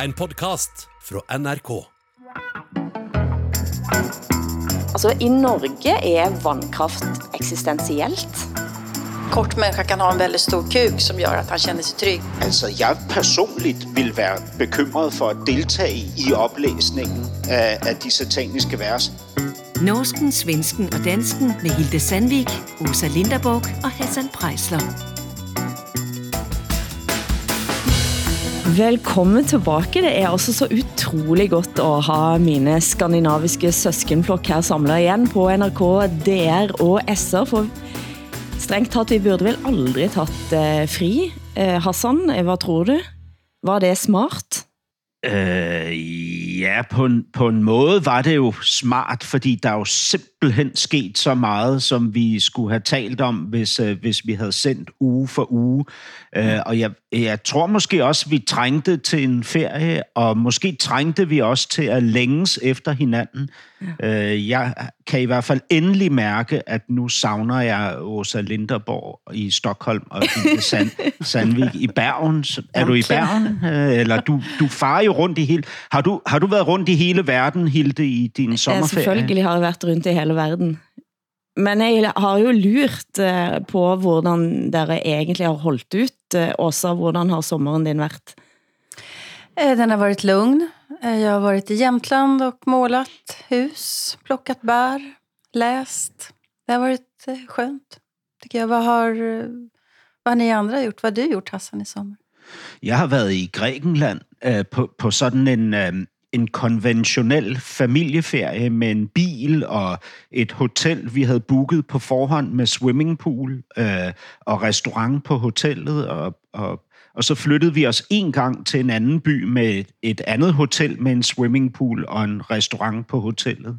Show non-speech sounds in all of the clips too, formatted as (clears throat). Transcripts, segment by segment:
En podkast fra NRK. Altså, I Norge er vannkraft eksistensielt. Kort människa kan ha en väldigt stor kuk som gör att han känner sig trygg. Altså, jeg personligt vil være bekymret for at deltage i oplæsningen af, af de sataniske vers. Norsken, svensken og dansken med Hilde Sandvik, Åsa Linderborg og Hassan Prejsler. Velkommen tilbage. Det er altså så utrolig godt at ha mine skandinaviske søskenflok her samlet igen på NRK, DR og SR, for strengt tatt, vi burde vel aldrig tatt eh, fri. Eh, Hassan, eh, hvad tror du? Var det smart? Øh, ja, på en, på en måde var det jo smart, fordi der er jo simpelthen sket så meget, som vi skulle have talt om, hvis, øh, hvis vi havde sendt uge for uge. Øh, og jeg, jeg tror måske også, vi trængte til en ferie, og måske trængte vi også til at længes efter hinanden. Ja. Øh, jeg kan i hvert fald endelig mærke, at nu savner jeg Åsa Linderborg i Stockholm og (laughs) Sand, Sandvik i Bergen. Er du i Bergen? Øh, Eller du, du farer jo rundt i hele... Har du, har du været rundt i hele verden, Hilde, i din Ja, sommerferie? selvfølgelig har jeg været rundt i hele verden. Men jeg har jo lurt eh, på, hvordan dere egentlig har holdt ut. Eh, Åsa, hvordan har sommeren din været? Eh, Den har varit lugn. Jag har varit i Jämtland och målat hus, plockat bär, läst. Det har varit eh, skönt. Tycker jag. Vad har, eh, vad har ni andra gjort? Vad har du gjort, Hassan, i sommar? Jeg har været i Grækenland øh, på, på sådan en, øh, en konventionel familieferie med en bil og et hotel, vi havde booket på forhånd med swimmingpool øh, og restaurant på hotellet. Og, og, og så flyttede vi os en gang til en anden by med et, et andet hotel med en swimmingpool og en restaurant på hotellet.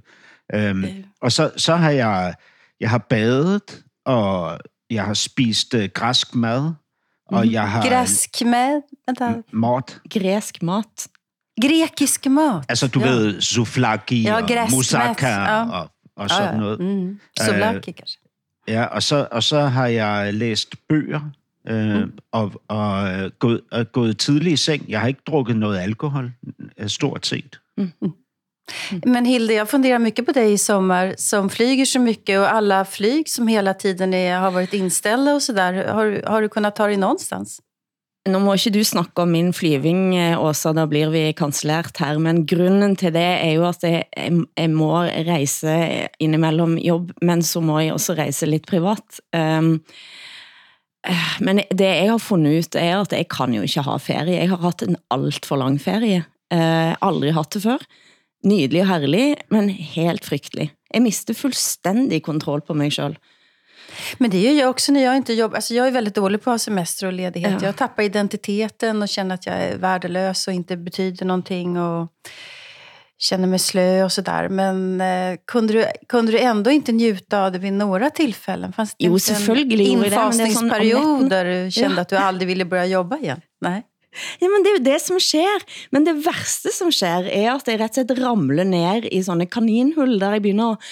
Øhm, og så, så har jeg, jeg har badet, og jeg har spist øh, græsk mad, og jeg har... Gräsk med, vänta, Mat. Græsk mat. Grekisk mat. Altså, du ja. ja. ved, souflaki Ja, og moussaka ja. og, og sådan noget. Mm. Souvlaki kanske. Ja, og så, og så har jeg læst bøger øh, mm. og, og øh, gået, og gået tidligt i seng. Jeg har ikke drukket noget alkohol, øh, stort set. Men Hilde, jag funderar mycket på dig i sommar som flyger så mycket och alla flyg som hela tiden är, har varit inställda och sådär. Har, har du kunnat ta dig någonstans? Nu må ikke du snakke om min flyving, eh, Åsa, da blir vi kanslert her, men grunden til det er jo at jeg, jeg, må rejse indimellem jobb, men så må jeg også rejse lidt privat. Um, men det jeg har fundet ut er at jeg kan jo ikke ha ferie. Jeg har haft en alt for lang ferie. Eh, uh, aldrig haft det før. Nydelig og herlig, men helt frygtelig. Jeg mister fuldstændig kontroll på mig selv. Men det gör jag också när jag inte jobbar. Alltså jag är väldigt dålig på att ha semester och ledighet. Ja. Jag tappar identiteten och känner att jag är värdelös och inte betyder någonting. Och känner mig slö och sådär. Men eh, kunde, du, kunde du ändå inte njuta av det vid några tillfällen? Fanns det Jo, inte en er infasningsperiod där du kände Ja. att du aldrig ville börja jobba igen? Nej. Ja, men det er jo det som sker. Men det værste som sker er at jeg rett og slett ramler ned i sånne kaninhull, der jeg begynder at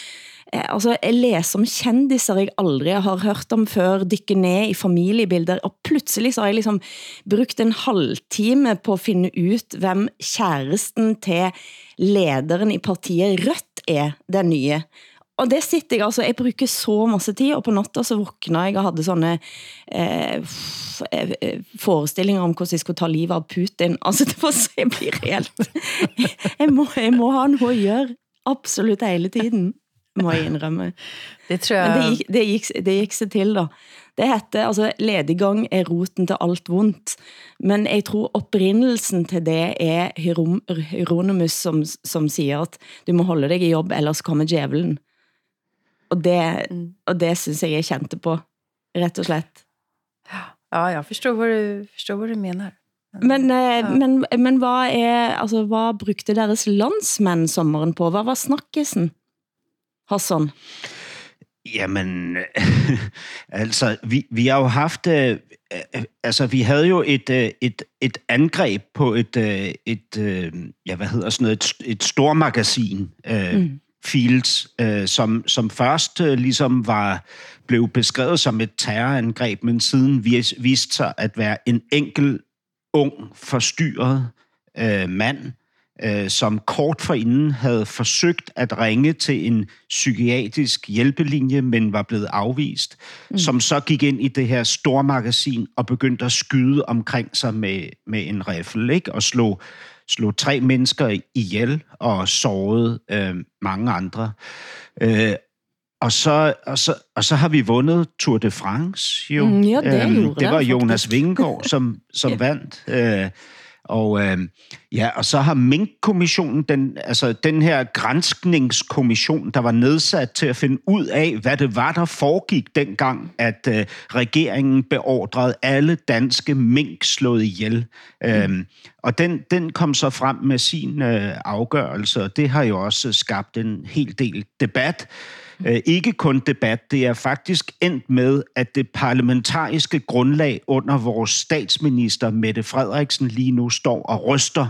Eh, altså, jeg læser om kendiser jeg aldrig har hørt om før, dykke ned i familiebilder, og pludselig så har jeg liksom brugt en halvtime på at finde ut, hvem kæresten til lederen i partiet Rødt er, den nye. Og det sitter jeg, altså, jeg bruger så masse tid, og på natten så våkner jeg og havde sådanne eh, eh, eh, forestillinger om hvordan jeg skulle ta livet av Putin. Altså, det var så jeg bliver helt... (laughs) Jeg må, jeg må ha noget at gøre absolut hele tiden, må jeg indrømme. Det tror Men det gik, det gik, det gik sig til da. Det hette, altså lediggang er roten til alt vondt, men jeg tror oprindelsen til det er Hierom- Hieronymus, som, som siger at du må holde dig i jobb, ellers kommer djævelen. Og det, og det synes jeg jeg kjente på, rett og slett. Ja, jag förstår vad du, förstår vad du menar. Men, eh, men, men hvad, er, altså, hvad brugte deres landsmænd sommeren på? Hvad var snakkesen? Hassan? Jamen, (laughs) altså, vi, vi har jo haft... Øh, øh, altså, vi havde jo et, øh, et, et angreb på et, øh, et øh, ja, hvad hedder sådan noget, et, et stormagasin, øh, mm. Fields, øh, som, som først øh, ligesom var blev beskrevet som et terrorangreb, men siden vis, viste sig at være en enkel, ung, forstyrret øh, mand, øh, som kort forinden havde forsøgt at ringe til en psykiatrisk hjælpelinje, men var blevet afvist, mm. som så gik ind i det her stormagasin og begyndte at skyde omkring sig med, med en riffel, ikke? og slå, slå tre mennesker ihjel og sårede øh, mange andre. Øh, og så, og, så, og så har vi vundet Tour de France, jo. Mm, ja, det, øhm, det var Jonas Vingegaard, som, (laughs) som ja. vandt. Øh, og øh, ja, og så har Mink-kommissionen, den, altså den her grænskningskommission, der var nedsat til at finde ud af, hvad det var, der foregik dengang, at øh, regeringen beordrede alle danske mink slået ihjel. Mm. Øhm, og den, den kom så frem med sin øh, afgørelse, og det har jo også skabt en hel del debat. Øh, ikke kun debat, det er faktisk endt med, at det parlamentariske grundlag under vores statsminister Mette Frederiksen lige nu står og ryster,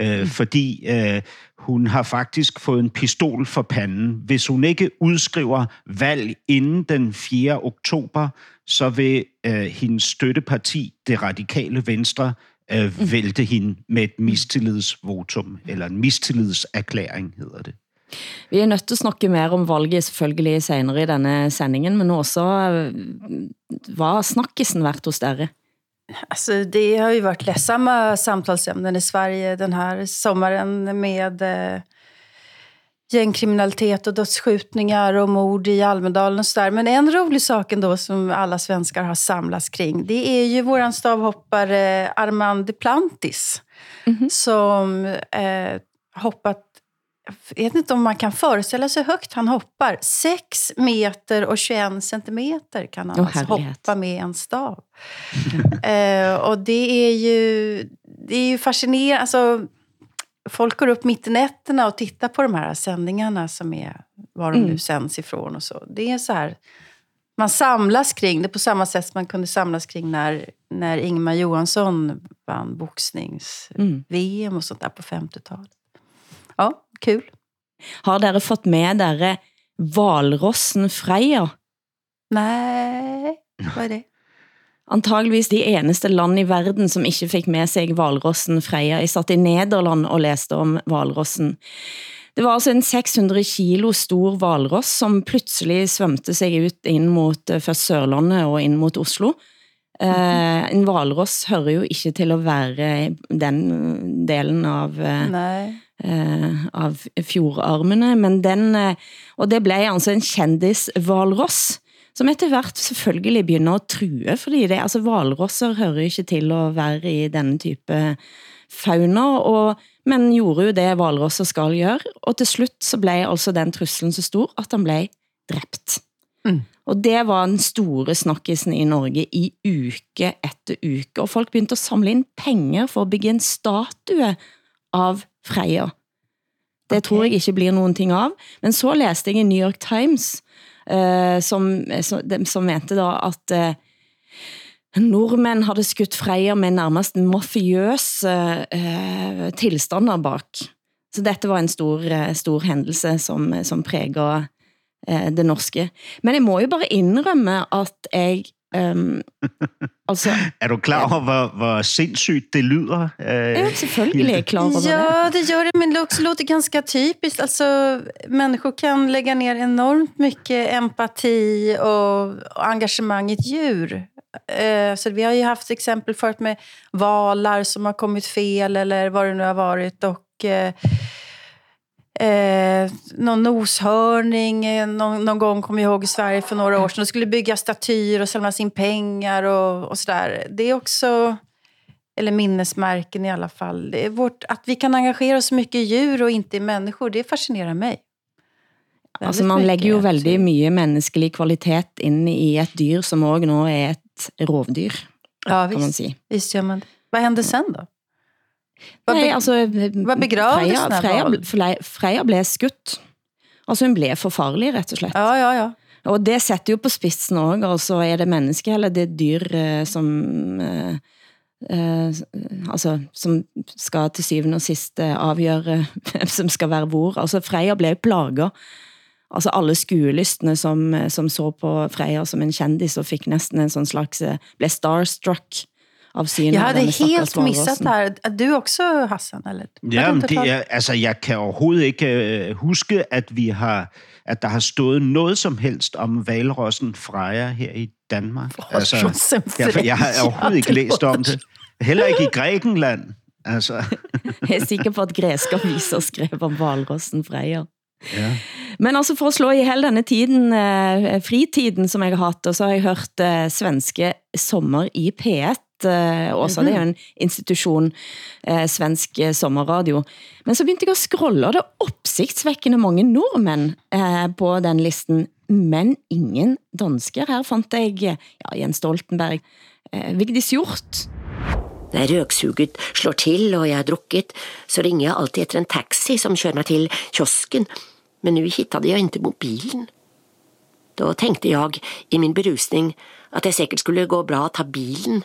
øh, mm. fordi øh, hun har faktisk fået en pistol for panden. Hvis hun ikke udskriver valg inden den 4. oktober, så vil øh, hendes støtteparti, det radikale venstre, øh, mm. vælte hende med et mistillidsvotum, eller en mistillidserklæring hedder det. Vi er nødt til at snakke mere om valget selvfølgelig senere i denne sendingen, men også hvad snakkesen vært hos dere? Alltså, det har ju varit ledsamma samtalsämnen i Sverige den här sommaren med eh, gängkriminalitet och dödsskjutningar och mord i Almedalen och sådär. Men en rolig sak ändå som alla svenskar har samlats kring, det är ju våran stavhoppare Armand Duplantis mm -hmm. som eh, hoppat jag vet inte om man kan föreställa sig högt han hoppar. 6 meter och 21 centimeter kan han oh, alltså hoppa med en stav. (laughs) eh, och det är ju, det är ju fascinerande. Alltså, folk går upp mitt i nätterna och tittar på de här sändningarna som är var de mm. nu sänds ifrån och så. Det är så här, man samlas kring det på samma sätt som man kunde samlas kring när, när Ingmar Johansson vann boxnings-VM mm. och sånt där på 50-talet. Kul. Har dere fått med dere valrossen Freja? Nej, hvad er det? Antageligvis de eneste land i verden, som ikke fik med sig valrossen Freja. Jeg satt i Nederland og læste om valrossen. Det var altså en 600 kilo stor valross, som pludselig svømte sig ut ind mot eh, først Sørlandet og ind mot Oslo. Eh, en valross hører jo ikke til at være den delen av eh, Nej eh, av fjordarmene, men den, eh, og det blev altså en kendis-valross, som etter hvert selvfølgelig begynder at true, fordi det, altså valrosser hører ikke til at være i denne type fauna, og, men gjorde jo det valrosser skal gøre, og til slut så blev altså den trusselen så stor, at han blev dræbt. Mm. Og det var den store snakkisen i Norge i uke efter uke, og folk begyndte at samle ind penger for at bygge en statue av Freja. Det okay. tror jeg ikke blir nogen ting av. Men så læste jeg i New York Times, uh, som, som, som mente da at uh, nordmænd havde skudt Freja med nærmest mafiøs uh, tilstander bak. Så dette var en stor, stor hændelse, som, som præger det norske. Men jeg må jo bare indrømme, at jeg Øhm, (laughs) altså, er du klar over, hvor, hvor sindssygt det lyder? Øh, ja, selvfølgelig er jeg klar over ja, det. gör det, men det också låter ganska typiskt. Alltså, människor kan lägga ner enormt mycket empati och, och engagemang i ett djur. Eh, så vi har ju haft exempel förut med valar som har kommit fel eller vad det nu har varit. Och... Eh, eh, någon noshörning eh, någon, någon gång, kommer jag ihåg, i Sverige för några år sedan. De skulle bygga statyer och samlas in pengar och, och sådär. Det är också, eller minnesmärken i alla fall. Det är vårt, att vi kan engagera oss mycket i djur och inte i människor, det fascinerar mig. altså man lägger ju väldigt mycket mänsklig kvalitet in i ett dyr som också nu är ett rovdyr. Ja, visst, man säga. visst gör man det. Vad hände sen då? Hvad, Nej, altså, begravdes Freja, Freja, Freja, Freja blev skudt. Altså hun blev for farlig, rett og slett. Ja, ja, ja. Og det setter jo på spidsen også, altså er det menneske eller det dyr eh, som, eh, eh, altså, som skal til syvende og sidst eh, avgjøre (laughs) hvem som skal være hvor. Altså Freja blev plaget. Altså alle skuelystene som, som så på Freja som en kendis og fik næsten en sån slags, eh, blev starstruck av Jeg av hade helt missat det här. Att Du også, Hassan? Eller? Ja, men det er, altså, jeg kan overhovedet ikke øh, huske, at vi har at der har stået noget som helst om valrossen Freja her i Danmark. Altså, Valrossen derfor, jeg har overhovedet ikke læst om det. Heller ikke i Grækenland. Altså, (laughs) Jeg er sikker på at greske aviser skrev om valrossen Freja. ja. Men altså for at slå ihjel denne tiden, eh, fritiden som jeg har hatt, og så har jeg hørt eh, svenske sommer i P1, eh, også det er jo en institution, eh, svensk eh, sommerradio. Men så begynte jeg at scrolle, og det er opsigtsvækkende mange nordmænd eh, på den listen, men ingen dansker. Her fandt jeg ja, Jens Stoltenberg, eh, Vigdis Hjort, När röksuget slår till och jag har druckit så ringer jag alltid efter en taxi som kör mig till kiosken. Men nu hittade jag inte mobilen. Då tänkte jag i min berusning att det säkert skulle gå bra att ta bilen.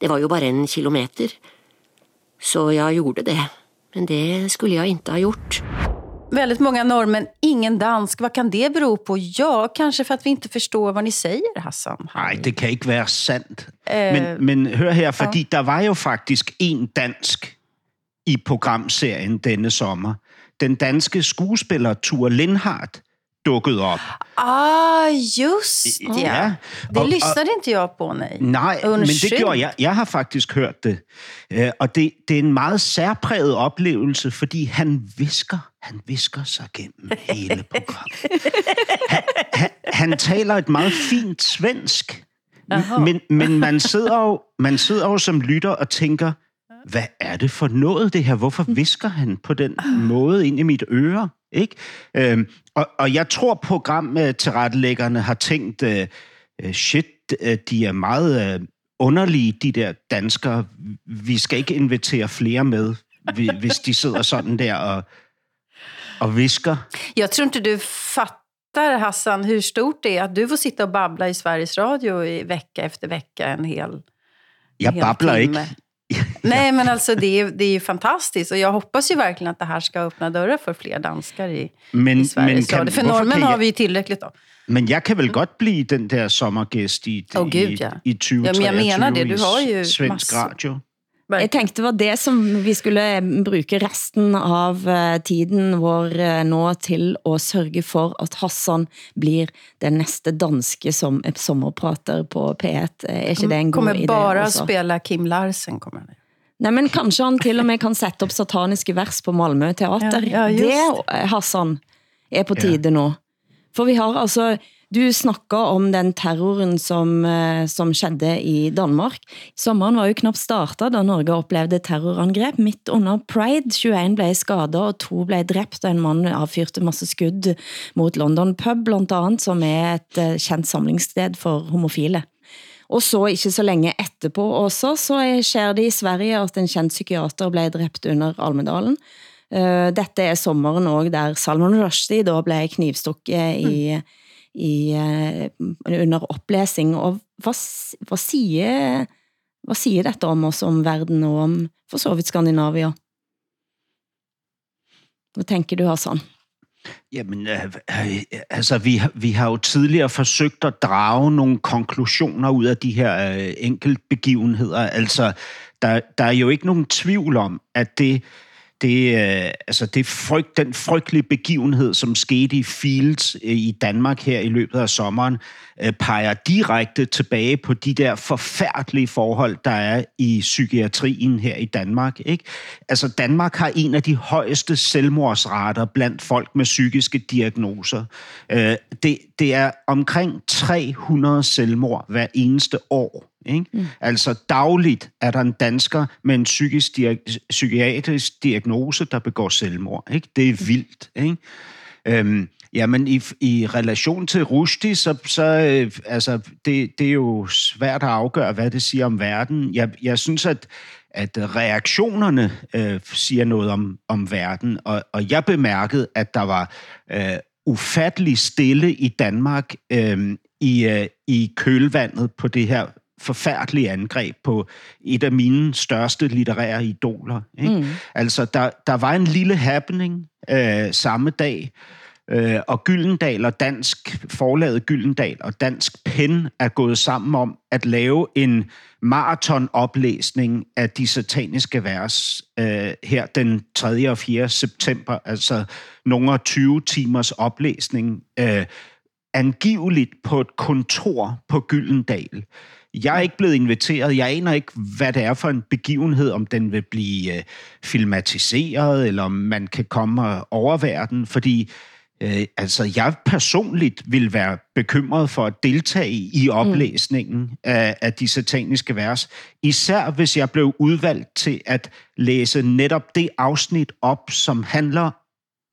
Det var ju bara en kilometer. Så jag gjorde det. Men det skulle jag inte ha gjort. Väldigt många norrmän, ingen dansk. Vad kan det bero på? Ja, kanske för att vi inte förstår vad ni säger, Hassan. Nej, det kan ikke være sandt. Øh, Men, men hør her, fordi der var jo faktisk en dansk i programserien denne sommer. Den danske skuespiller Ture Lindhardt dukkede op. Ah, just ja. Ja, Det lyssnade inte jag på, nej. Nej, men det gjorde jeg. Jeg har faktisk hørt det. Øh, Og det, det er en meget særpræget oplevelse, fordi han visker, han visker sig gennem hele programmet. (laughs) Han, han, han taler et meget fint svensk, men, men man, sidder jo, man sidder jo som lytter og tænker, hvad er det for noget det her? Hvorfor visker han på den måde ind i mit øre? Ikke? Øhm, og, og jeg tror, programtilrettelæggerne har tænkt, øh, øh, shit, øh, de er meget øh, underlige, de der danskere. Vi skal ikke invitere flere med, hvi- hvis de sidder sådan der og, og visker. Jag tror inte du fattar, Hassan, hur stort det är att du får sitta och babbla i Sveriges Radio i vecka efter vecka en hel Jeg hel babler timme. ikke. (laughs) Nej, men alltså det är, det är ju fantastiskt. Och jag hoppas ju verkligen att det här ska öppna dörrar för fler danskar i, Men, i Sveriges kan- Radio. För norrmän kan har vi ju tillräckligt av. Men jeg kan vel godt blive den der sommergæst i, i, gud, ja. i 2023 Ja, men jeg mener det. Du har jo i svensk masse- radio. Jeg tænkte det var det, som vi skulle bruge resten av eh, tiden vår eh, nå til at sørge for, at Hassan blir den næste danske som sommerprater på P1. Er ikke det en god kommer idé? bara også? spela Kim Larsen. Kommer han. Nej, men kanskje han til og med kan sætte op sataniske vers på Malmö Teater. Ja, ja, just det, eh, Hassan, er på tide nu. For vi har altså, du snakker om den terroren som, eh, som skedde i Danmark. Sommeren var jo knappt startet, da Norge oplevede terrorangreb. Midt under Pride, 21 blev skadet, og to blev dræbt, og en mand avfyrte masse skud mot London Pub, blandt andet, som er et eh, kendt samlingssted for homofile. Og så ikke så længe etterpå også, så sker det i Sverige, at en kendt psykiater blev dræbt under Almedalen. Uh, dette er sommeren også, der Salman Rushdie da blev knivstukket i, i, uh, under oplæsning. Og hvad, hvad, siger, hvad siger dette om oss, om verden og om for så vidt Skandinavia? Hvad tænker du, Hassan? Jamen, øh, øh, altså, vi, vi har jo tidligere forsøgt at drage nogle konklusioner ud af de her øh, enkeltbegivenheder. Altså, der, der er jo ikke nogen tvivl om, at det, det, øh, altså det frygt, den frygtelige begivenhed, som skete i Fields øh, i Danmark her i løbet af sommeren, øh, peger direkte tilbage på de der forfærdelige forhold, der er i psykiatrien her i Danmark. Ikke? Altså Danmark har en af de højeste selvmordsrater blandt folk med psykiske diagnoser. Øh, det, det er omkring 300 selvmord hver eneste år. Ikke? Mm. Altså dagligt er der en dansker med en psykisk dia- psykiatrisk diagnose, der begår selvmord. Ikke? Det er vildt. Ikke? Øhm, jamen, i, i relation til Rushdie, så, så øh, altså, det, det er jo svært at afgøre, hvad det siger om verden. Jeg, jeg synes, at, at reaktionerne øh, siger noget om, om verden, og, og jeg bemærkede, at der var øh, ufattelig stille i Danmark øh, i, øh, i kølvandet på det her forfærdelige angreb på et af mine største litterære idoler. Ikke? Mm. Altså, der, der var en lille happening øh, samme dag, Øh, og Gyldendal og Dansk, forlaget Gyldendal og Dansk Pen er gået sammen om at lave en maratonoplæsning af de sataniske vers øh, her den 3. og 4. september, altså nogle 20 timers oplæsning, øh, angiveligt på et kontor på Gyldendal. Jeg er ikke blevet inviteret. Jeg aner ikke, hvad det er for en begivenhed, om den vil blive øh, filmatiseret, eller om man kan komme og overvære den, fordi øh, altså, jeg personligt vil være bekymret for at deltage i oplæsningen mm. af, af de sataniske vers, især hvis jeg blev udvalgt til at læse netop det afsnit op, som handler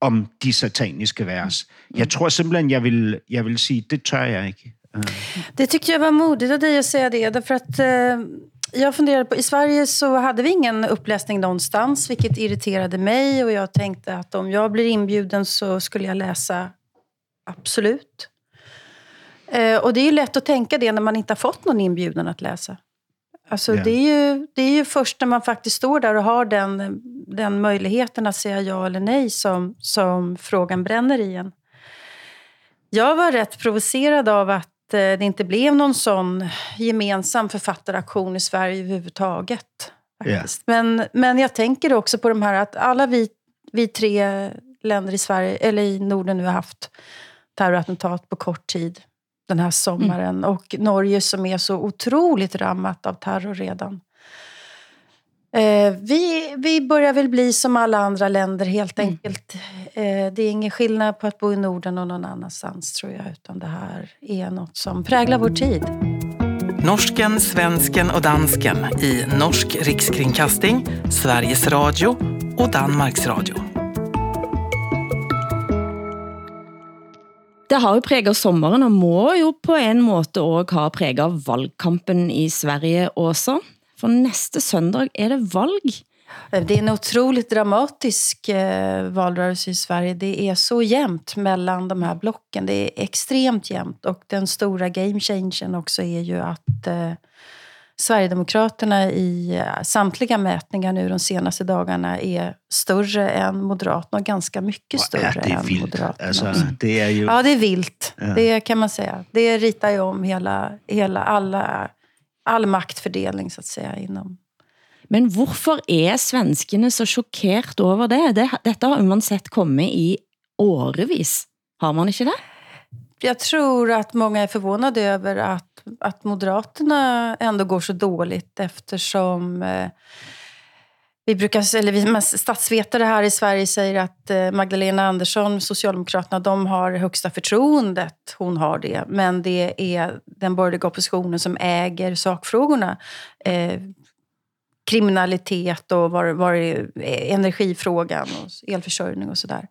om de sataniske vers. Mm. Jeg tror simpelthen, jeg vil, jeg vil sige, det tør jeg ikke. Det tyckte jag var modigt av dig att säga det. Därför att, eh, jag funderade på, I Sverige så hade vi ingen uppläsning någonstans, vilket irriterade mig. Och jag tänkte att om jag blir inbjuden så skulle jag läsa absolut. Eh, och det är ju lätt att tänka det när man inte har fått någon inbjudan att läsa. Alltså, yeah. det, är ju, det är ju först när man faktiskt står där och har den, den möjligheten att säga ja eller nej som, som frågan bränner i en. Jag var rätt provocerad av att det inte blev någon sån gemensam författaraktion i Sverige överhuvudtaget. Yeah. Men, men jag tänker också på de här att alla vi, vi tre länder i Sverige, eller i Norden nu har haft terrorattentat på kort tid den här sommaren. Mm. Och Norge som är så otroligt rammat av terror redan. Eh, vi, vi börjar väl bli som alla andra länder helt mm. enkelt. Eh, det är ingen skillnad på att bo i Norden och någon annanstans tror jag. Utan det här är något som präglar vår tid. Norsken, svensken och dansken i Norsk rikskringkasting, Sveriges Radio och Danmarks Radio. Det har jo præget sommeren, og må jo på en måte også ha præget valgkampen i Sverige også. For næste søndag er det valg. Det är en otroligt dramatisk eh, valrörelse i Sverige. Det är så jämnt mellan de här blocken. Det är extremt jämnt. Och den stora game changern också är ju att eh, Sverigedemokraterna i eh, samtliga mätningar nu de senaste dagarna är större än Moderaterna och ganska mycket större ja, det är än vilt. Moderaterna. Alltså, det är ju... Ja, det är vilt. Ja. Det kan man säga. Det ritar ju om hela, hela alla all maktfordeling, så at säga, inom men hvorfor er svenskene så chokeret over det? det? Dette har man sett komme i årevis. Har man ikke det? Jag tror att många är förvånade över att, att Moderaterna ändå går så dåligt eftersom eh, vi brukar, eller vi statsvetare här i Sverige säger att eh, Magdalena Andersson, Socialdemokraterna, de har högsta förtroendet. Hon har det. Men det är den borgerliga oppositionen som äger sakfrågorna. Eh, kriminalitet och var, var eh, energifrågan och elförsörjning och sådär.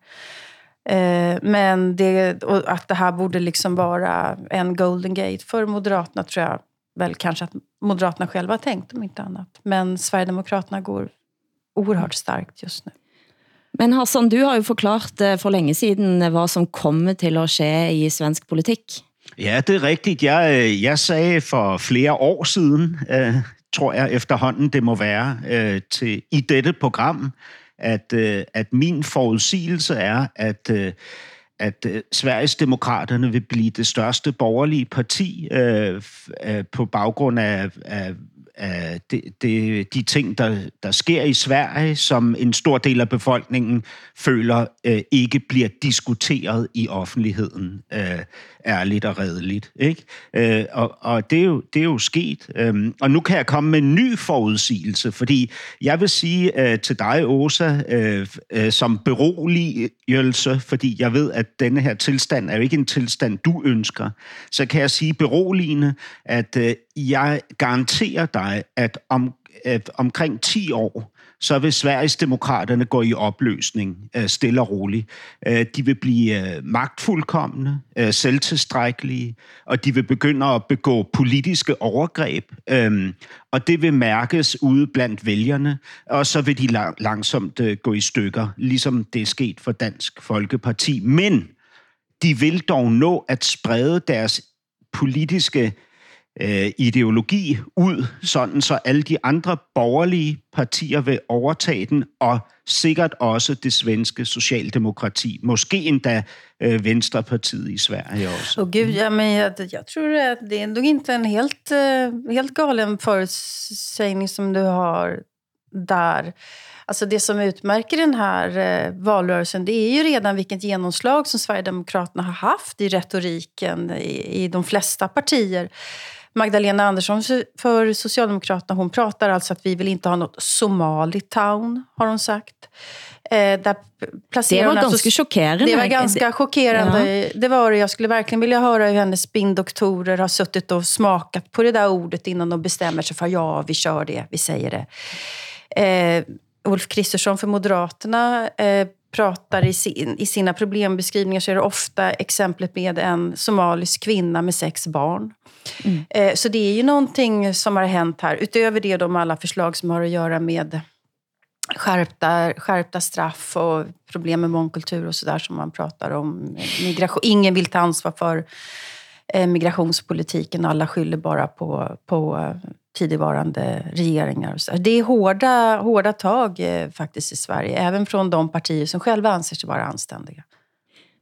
Eh, men det, att det här borde liksom vara en golden gate för Moderaterna tror jag väl kanske att Moderaterna själva har tänkt om inte annat. Men Sverigedemokraterna går oerhört starkt just nu. Men Hassan, du har jo forklart eh, for længe siden, eh, hvad som kommer til at ske i svensk politik. Ja, det er rigtigt. Jeg, øh, jeg sagde for flere år siden, øh, tror jeg efterhånden det må være, øh, til, i dette program, at, øh, at min forudsigelse er, at, øh, at øh, Sveriges Demokraterne vil blive det største borgerlige parti øh, øh, på baggrund af, af af de, de, de ting, der, der sker i Sverige, som en stor del af befolkningen føler øh, ikke bliver diskuteret i offentligheden, øh, ærligt og redeligt. Ikke? Øh, og og det, er jo, det er jo sket. Øhm, og nu kan jeg komme med en ny forudsigelse, fordi jeg vil sige øh, til dig, Åsa, øh, øh, som beroligelse, fordi jeg ved, at denne her tilstand er jo ikke en tilstand, du ønsker, så kan jeg sige beroligende, at øh, jeg garanterer dig, at om, at omkring 10 år, så vil Sveriges demokraterne gå i opløsning øh, stille og roligt. Øh, de vil blive øh, magtfuldkommende, øh, selvtilstrækkelige, og de vil begynde at begå politiske overgreb, øhm, og det vil mærkes ude blandt vælgerne, og så vil de langsomt øh, gå i stykker, ligesom det er sket for Dansk Folkeparti. Men de vil dog nå at sprede deres politiske øh, ideologi ud, sådan så alle de andre borgerlige partier vil overtage den, og sikkert også det svenske socialdemokrati. Måske endda øh, Venstrepartiet i Sverige också. Och gud, ja, men jag, jag tror att det är nog inte en helt, uh, helt galen förutsägning som du har där. Alltså det som utmärker den här eh, øh, valrörelsen det är ju redan vilket genomslag som Sverigedemokraterna har haft i retoriken i, i de flesta partier. Magdalena Andersson för Socialdemokraterna hon pratar alltså att vi vill inte ha något Somali-town, har hon sagt. Eh, där placerar det var ganska chockerande. Det var ganska chockerande. Ja. Det var det. Jag skulle verkligen vilja höra hur hennes spindoktorer har suttit och smakat på det där ordet innan de bestämmer sig för ja, vi kör det, vi säger det. Eh, Ulf Kristersson för Moderaterna eh, pratar i, sin, i sina problembeskrivningar så är det ofta exemplet med en somalisk kvinna med sex barn. Mm. Eh, så det är ju någonting som har hänt här. Utöver det de alla förslag som har att göra med skärpta, skärpta straff och problem med mångkultur och sådär som man pratar om. Migration. Ingen vill ta ansvar för eh, migrationspolitiken. Alla skyller bara på, på tidigvarande regeringar. Det är hårda, hårda tag eh, faktiskt i Sverige, även från de partier som själva anser sig vara anständiga.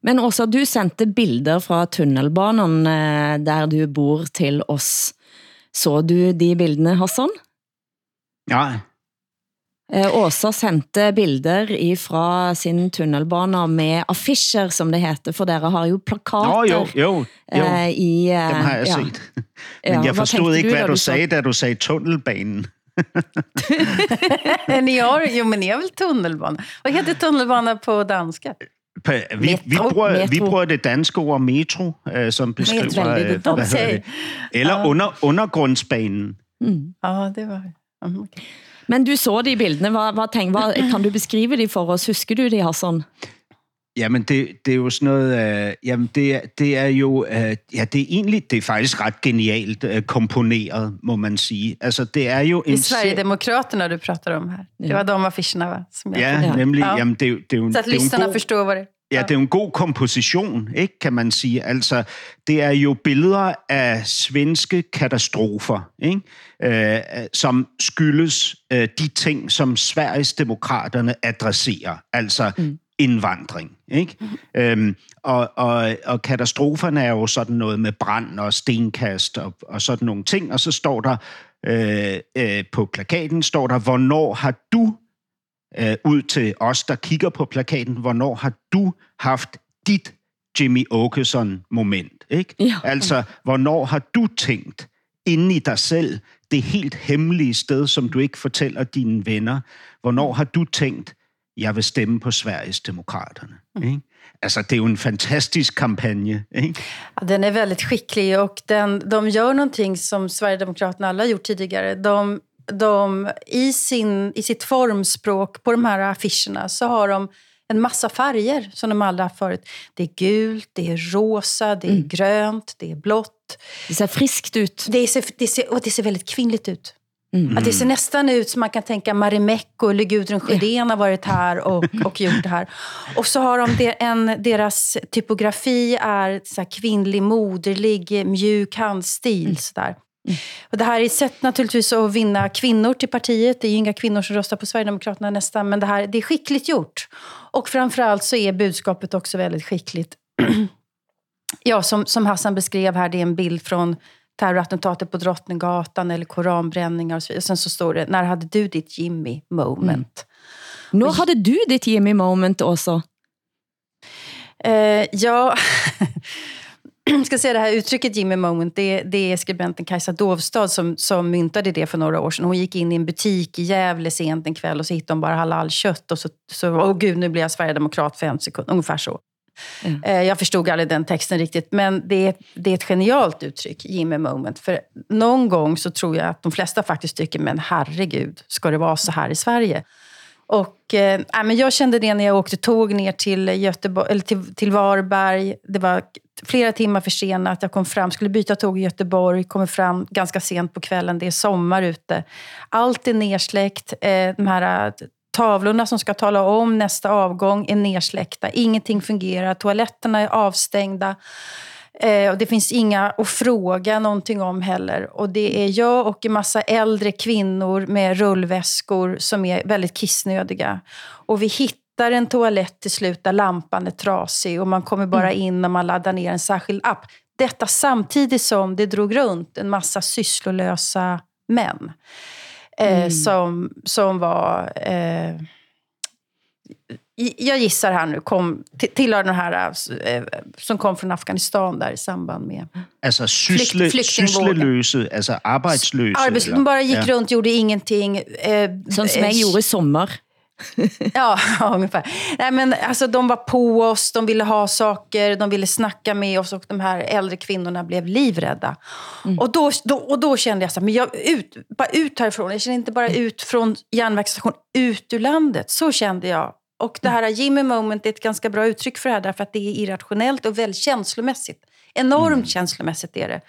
Men också du sendte bilder från tunnelbanan eh, där du bor till oss. Så du de bildene, Hassan? Ja, Åsa sendte bilder fra sin tunnelbana med affischer, som det heter, for dere har jo plakater. Ja, jo, jo, jo. Uh, i, uh, Dem har jeg ja. set. (laughs) Men ja, jeg forstod ikke, du, hvad du, du sagde, da du sagde tunnelbanen. (laughs) ni har, jo, men ni har väl tunnelbana? Vad heter tunnelbana på danska? Vi, metro, vi, bruger, metro. vi bruger det danske ord metro, som beskriver... Metro, uh, hvad det? Eller under, undergrundsbanen. Mm. Ja, det var... Mm, okay. Men du så de bildene. Hvad, hvad, tænk, hvad, kan du beskrive de for os? Husker du de, Hassan? Jamen, det, det er jo sådan noget... Øh, jamen, det, det er jo... Øh, ja, det er egentlig... Det er faktisk ret genialt øh, komponeret, må man sige. Altså, det er jo en... Det er Sverigedemokraterna, du prater om her. Det var de affischerna, va? Som jeg ja, nemlig. Ja. Jamen, det, det er jo, Så at lyssnarna god... forstår, hvad det Ja, det er jo en god komposition, ikke, kan man sige. Altså, det er jo billeder af svenske katastrofer, ikke? Øh, som skyldes øh, de ting, som Sveriges demokraterne adresserer, altså mm. indvandring. Ikke? Mm. Øhm, og, og, og katastroferne er jo sådan noget med brand og stenkast og, og sådan nogle ting, og så står der øh, øh, på plakaten, står der, hvornår har du øh, ud til os, der kigger på plakaten, hvornår har du haft dit Jimmy Åkesson-moment? Ikke? Ja. Altså, hvornår har du tænkt inde i dig selv, det helt hemmelige sted, som du ikke fortæller dine venner, hvornår har du tænkt, jeg vil stemme på Sveriges Demokraterne? Mm. Ikke? Alltså, det är ju en fantastisk kampanj. Ikke? Ja, den är väldigt skicklig och den, de gör någonting som Sverigedemokraterna alla gjort tidigare. De de, i, sin, i sitt formspråk på de här affischerna så har de en massa färger som de aldrig haft förut. Det är gult, det är rosa, det är mm. grönt, det är blått. Det ser friskt ut. Det ser, det ser, och det ser väldigt kvinnligt ut. Mm. Att det ser nästan ut som man kan tänka Marimekko eller Gudrun Sjödén har varit här och, och gjort det här. Och så har de en, deras typografi är så kvinnlig, moderlig, mjuk handstil. Mm. Så där. Mm. Och det här är ett sätt naturligtvis att vinna kvinnor till partiet. Det är ju inga kvinnor som röstar på Sverigedemokraterna nästan, men det, här, det är skickligt gjort. Och framförallt så är budskapet också väldigt skickligt. (clears throat) ja, som, som Hassan beskrev här, det är en bild från terrorattentatet på Drottninggatan eller koranbränningar och så vidare. Sen så står det, när hade du ditt Jimmy moment? Mm. När hade du ditt Jimmy moment också? Eh, ja... (laughs) (clears throat) ska säga det här uttrycket Jimmy moment, det, det är skribenten Kajsa Dovstad som, som myntade det för några år sedan. Hon gick in i en butik i Gävle sent en kväll och så hittade hon bara halalkött och så, så åh gud, nu blir jag sverigedemokrat för en sekund. Ungefär så. Mm. Jag förstod aldrig den texten riktigt, men det är, det är ett genialt uttryck, Jimmy moment. För någon gång så tror jag att de flesta faktiskt tycker, men herregud, ska det vara så här i Sverige? Och, eh, men jag kände det när jag åkte tåg ner till, Göteborg, eller till, till Varberg. Det var flera timmar försenat. Jag kom fram, skulle byta tåg i Göteborg, kommer fram ganska sent på kvällen. Det är sommar ute. Allt är nersläckt. Eh, de här eh, tavlorna som ska tala om nästa avgång är nersläckta. Ingenting fungerar. Toaletterna är avstängda. Eh, och det finns inga att fråga någonting om heller. Och det är jag och en massa äldre kvinnor med rullväskor som är väldigt kissnödiga. Och vi hittar en toalett till slut där lampan är trasig och man kommer bara Mm. in när man laddar ner en särskild app. Detta samtidigt som det drog runt en massa sysslolösa män. Eh, Mm. som, som var... Eh, jag gissar här nu, kom, till- tillhör den här eh, som kom från Afghanistan där i samband med... Altså sysle, flygtningvågen. syssleløse, altså arbejdsløse. Arbets, de bara gick Ja. runt, gjorde ingenting. Eh, Sånn som jeg eh, gjorde i sommer. (laughs) Ja, ungefär. Nej, men alltså, de var på oss, de ville ha saker, de ville snacka med oss och de här äldre kvinnorna blev livrädda. Och, då, då, och då kände jag så här, men jag, ut, bara ut härifrån. Jag kände inte bara ut från järnvägsstationen, ut ur landet. Så kände jag. Och det här Jimmy moment är ett ganska bra uttryck för det här, därför att det är irrationellt och väldigt känslomässigt. Enormt känslomässigt är det.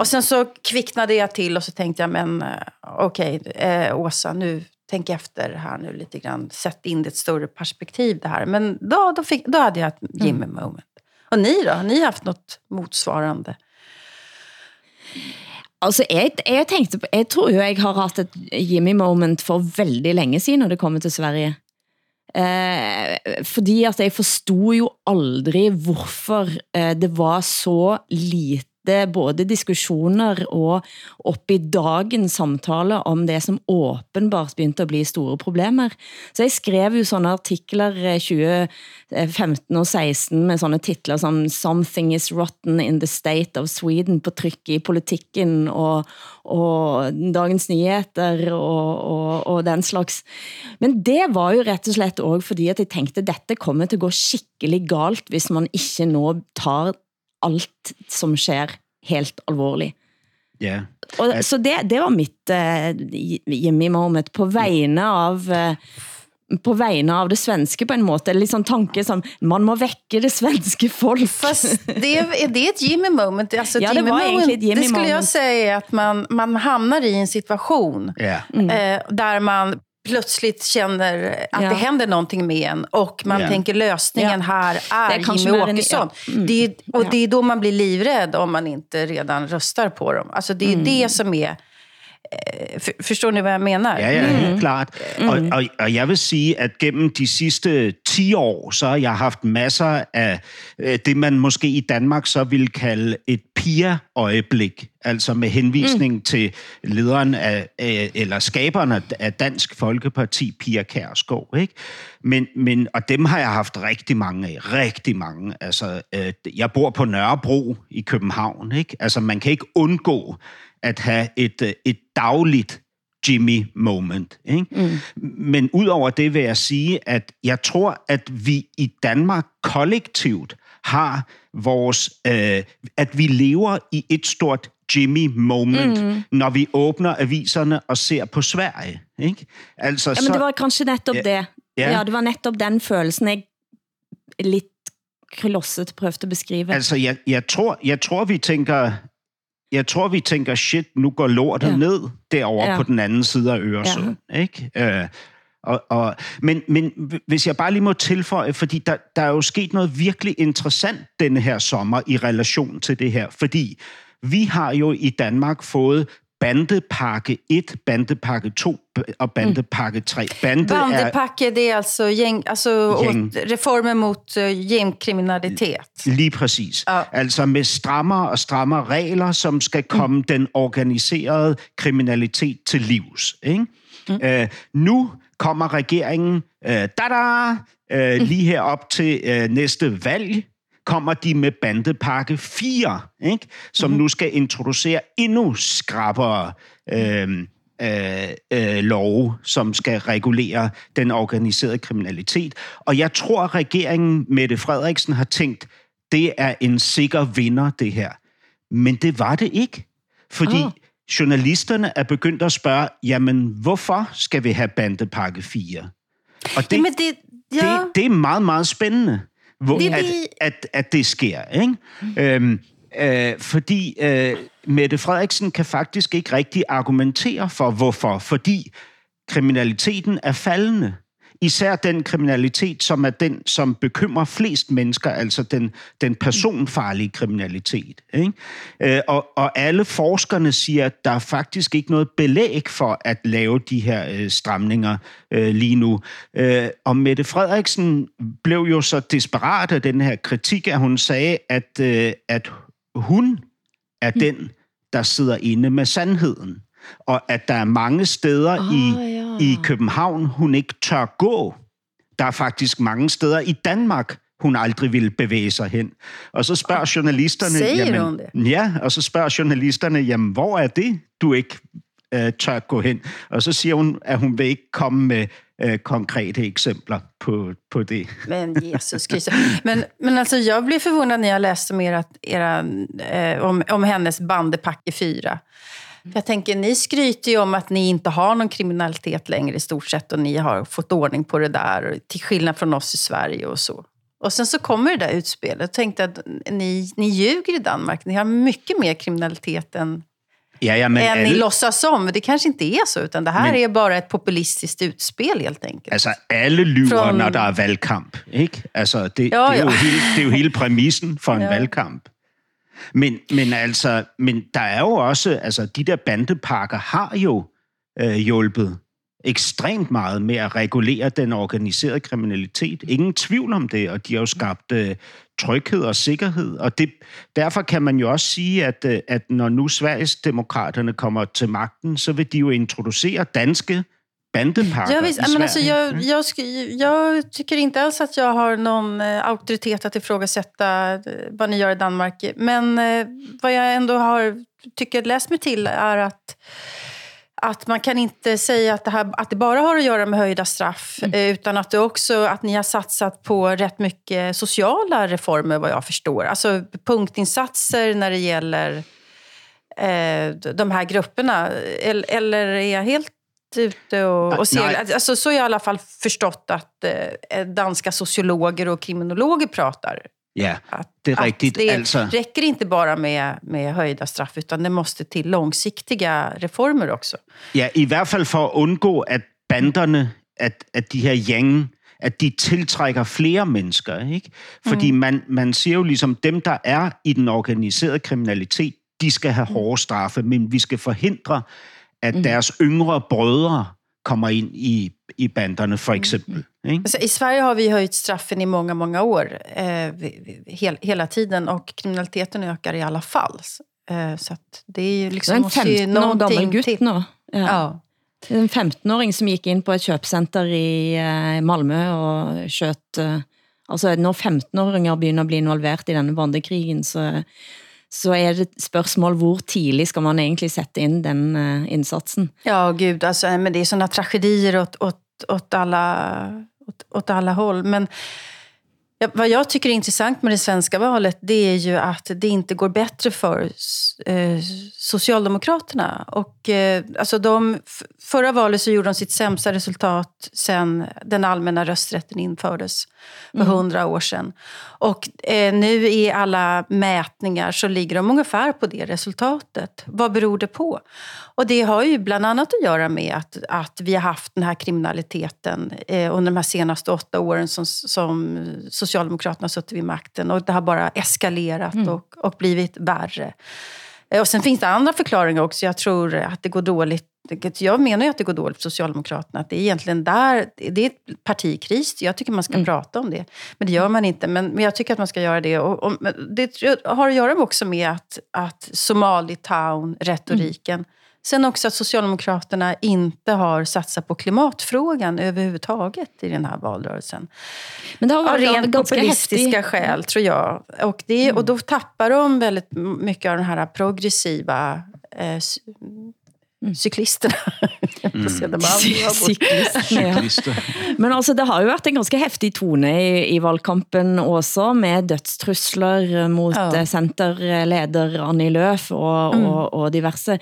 Och sen så kvicknade jag till och så tänkte jag, men eh, okej, eh, Åsa, nu tänk efter här nu lite grann. Sätt in det i ett större perspektiv det här. Men då, då, fick, då hade jag ett Jimmy moment. Och ni då? Har ni haft något motsvarande? Altså, jeg, jeg tenkte på, jeg tror jo jeg har haft et Jimmy-moment for veldig længe siden, når det kommer til Sverige. Eh, fordi at jeg forstod jo aldrig, hvorfor eh, det var så lite både diskussioner og op i dagens samtale om det, som åbenbart begyndte at blive store problemer. Så jeg skrev jo sådanne artikler eh, 2015 eh, og 16 med sådanne titler som Something is rotten in the state of Sweden på tryk i politikken og, og Dagens Nyheter og, og, og den slags. Men det var jo rett og slett også fordi at jeg tænkte, dette kommer til at gå skikkelig galt, hvis man ikke nå tar alt som sker helt alvorligt. Ja. Og, så det, det var mitt uh, Jimmy moment på vegne av uh, på vegne av det svenske på en måte, eller liksom tanke som man må vække det svenske folk. Fast det, (laughs) är det ett Jimmy moment? Alltså, Ja, det Jimmy var egentligen ett Jimmy Det skulle jag moment. säga att man, man hamnar i en situation Ja. eh, där man plötsligt känner att Ja. det händer någonting med en och man Ja. tänker lösningen Ja. här är, Det är en- Åkesson. ja. Mm. Det är, och Ja. det är då man blir livrädd om man inte redan röstar på dem. Alltså det är Mm. det som är... Eh, för, förstår ni vad jag menar? Ja, ja, helt klart. Og, og, og jeg vil sige, at gennem de sidste 10 år, så har jeg haft masser af øh, det, man måske i Danmark så vil kalde et PIA-øjeblik. Altså med henvisning mm. til lederen af, øh, eller skaberen af- Dansk Folkeparti, Pia Kærsgaard. Ikke? Men, men, og dem har jeg haft rigtig mange af. Rigtig mange. Altså, øh, jeg bor på Nørrebro i København. Ikke? Altså, man kan ikke undgå at have et, et dagligt Jimmy moment. Ikke? Mm. Men udover det vil jeg sige, at jeg tror, at vi i Danmark kollektivt har vores, øh, at vi lever i et stort Jimmy moment, mm. når vi åbner aviserne og ser på Sverige. Ikke? Altså, Ja, men det var kanskje netop Ja. det. Ja. Ja, det var netop den følelsen, jeg lidt klodset prøvede at beskrive. Altså, jeg, jeg, tror, jeg tror, vi tænker... Jeg tror, vi tænker, shit, nu går lortet ja. Ned derovre. Ja. på den anden side af Øresund. Ja. Ikke? Øh, og, og, men, men hvis jeg bare lige må tilføje, fordi der, der er jo sket noget virkelig interessant denne her sommer i relation til det her. Fordi vi har jo i Danmark fået bandepakke 1, bandepakke 2 og bandepakke 3. Bande er, Bandepacke, det är alltså, gäng, alltså Gäng. åt, reformer mot uh, gängkriminalitet. Lige præcis. Ja. Altså med strammere og strammere regler, som skal komme mm. den organiserede kriminalitet til livs. Ikke? Mm. Øh, nu kommer regeringen, øh, da øh, lige herop til øh, næste valg, kommer de med bandepakke 4, ikke? som mm. nu skal introducere endnu skrappere øh, øh, øh, love, som skal regulere den organiserede kriminalitet. Og jeg tror, at regeringen Mette Frederiksen har tænkt, det er en sikker vinder, det her. Men det var det ikke. Fordi Ah. journalisterne er begyndt at spørge, jamen hvorfor skal vi have bandepakke 4? Og det, Ja, men det, ja. det, det er meget, meget spændende, hvor, Det at, at, at det sker. Ikke? Øhm, øh, fordi øh, Mette Frederiksen kan faktisk ikke rigtig argumentere for, hvorfor. Fordi kriminaliteten er faldende. Især den kriminalitet, som er den, som bekymrer flest mennesker, altså den, den personfarlige kriminalitet. Ikke? Øh, og, og alle forskerne siger, at der er faktisk ikke noget belæg for at lave de her øh, stramninger øh, lige nu. Øh, og Mette Frederiksen blev jo så desperat af den her kritik, at hun sagde, at, øh, at hun er den, der sidder inde med sandheden. Og at der er mange steder oh, i, ja. i København, hun ikke tør gå. Der er faktisk mange steder i Danmark, hun aldrig ville bevæge sig hen. Og så spørger journalisterne... Siger jamen, det? Ja, og så spørger journalisterne, jamen, hvor er det, du ikke øh, tør gå hen? Og så siger hun, at hun vil ikke komme med øh, konkrete eksempler på, på det. Men Jesus Kristus. Men, men alltså, jag blev förvånad när jag läste om, era, era, eh, om, om hennes bandepacke 4. Jag tänker, ni skryter ju om att ni inte har någon kriminalitet längre i stort sett och ni har fått ordning på det där, till skillnad från oss i Sverige och så. Och sen så kommer det där utspelet. Jag tänkte att ni, ni ljuger i Danmark. Ni har mycket mer kriminalitet än, Ja, ja, men än ni låtsas om. Det kanske inte är så, utan det här Men- är bara ett populistiskt utspel helt enkelt. altså, alle lyver, Från- når der er valgkamp. Ikke? Altså, det, Jo, det, jo jo. hele, det er jo hele præmissen for en Ja. valgkamp. Men, men altså, men der er jo også, altså de der bandepakker har jo øh, hjulpet ekstremt meget med at regulere den organiserede kriminalitet. Ingen tvivl om det, og de har jo skabt øh, tryghed og sikkerhed. Og det, derfor kan man jo også sige, at, øh, at når nu Sveriges demokraterne kommer til magten, så vil de jo introducere danske bandepakker Ja, visst. i Men alltså, jag, jag, sk- jag tycker inte alls att jag har någon eh, auktoritet att ifrågasätta eh, vad ni gör i Danmark. Men eh, vad jag ändå har tycker läst mig till är att att man kan inte säga att det, här, att det bara har att göra med höjda straff, eh, utan att det också att ni har satsat på rätt mycket sociala reformer, vad jag förstår. Alltså punktinsatser när det gäller eh, de här grupperna. Eller, eller är jag helt ute och, och seglar? nej. Alltså, så har jag i alla fall förstått att eh, danska sociologer och kriminologer pratar. Ja, Att, det att rigtigt. det altså, räcker inte bara med, med höjda straff, utan det måste till långsiktiga reformer också. Ja, i hvert fald for at undgå, at banderne, at, at de her gænge, at de tiltrækker flere mennesker, ikke? Fordi mm. man, man siger jo ligesom, dem, der er i den organiserede kriminalitet, de skal have hårde straffe, men vi skal forhindre, at mm. deres yngre brødre kommer ind i, i banderne, for eksempel. Ikke? Alltså, I Sverige har vi höjt straffen i många, många år, eh, hel, hela tiden, och kriminaliteten ökar i alla fall. Eh, så att det är ju Det liksom... er en måste ju 15 år någonting gutt nå. Ja. Ja. Det er En 15-åring som gik ind på et køpcenter i eh, Malmö og skjøt... eh, Altså, når 15-åringer begynder at blive involveret i denne bandekrigen, så, så er det et spørgsmål, hvor tidlig skal man egentlig sætte ind den uh, indsatsen? Ja, gud. Alltså, men det är såna tragedier åt, åt, åt, alla, åt, åt alla håll. Men ja, vad jag tycker är intressant med det svenska valet, det är ju att det inte går bättre för eh, Socialdemokraterna. Och, eh, alltså de, förra valet så gjorde de sitt sämsta resultat sen den allmänna rösträtten infördes för hundra år sedan. Och eh, nu i alla mätningar så ligger de ungefär på det resultatet. Vad beror det på? Och det har ju bland annat att göra med att, att vi har haft den här kriminaliteten eh, under de här senaste åtta åren som, som Socialdemokraterna har suttit vid makten. Och det har bara eskalerat och, och blivit värre. Eh, Och sen finns det andra förklaringar också. Jag tror att det går dåligt. Jag menar ju att det går dåligt för Socialdemokraterna. Att det är egentligen där, det är ett partikris. Jag tycker man ska prata om det. Men det gör man inte. Men, men jag tycker att man ska göra det. Och, och, det har att göra också med att, att Somali-town-retoriken. Sen också att Socialdemokraterna inte har satsat på klimatfrågan överhuvudtaget i den här valrörelsen. Men det har Av varit rent ganska populistiska häftigt. skäl, tror jag. Och, det, och då tappar de väldigt mycket av den här progressiva eh, (laughs) de andra bort. Cyklisterne, ja. (laughs) Men altså, det har jo været en ganske heftig tone i, i valgkampen også, med dødstrusler mot Ja. ja. centerleder Annie Løf og, og, og diverse.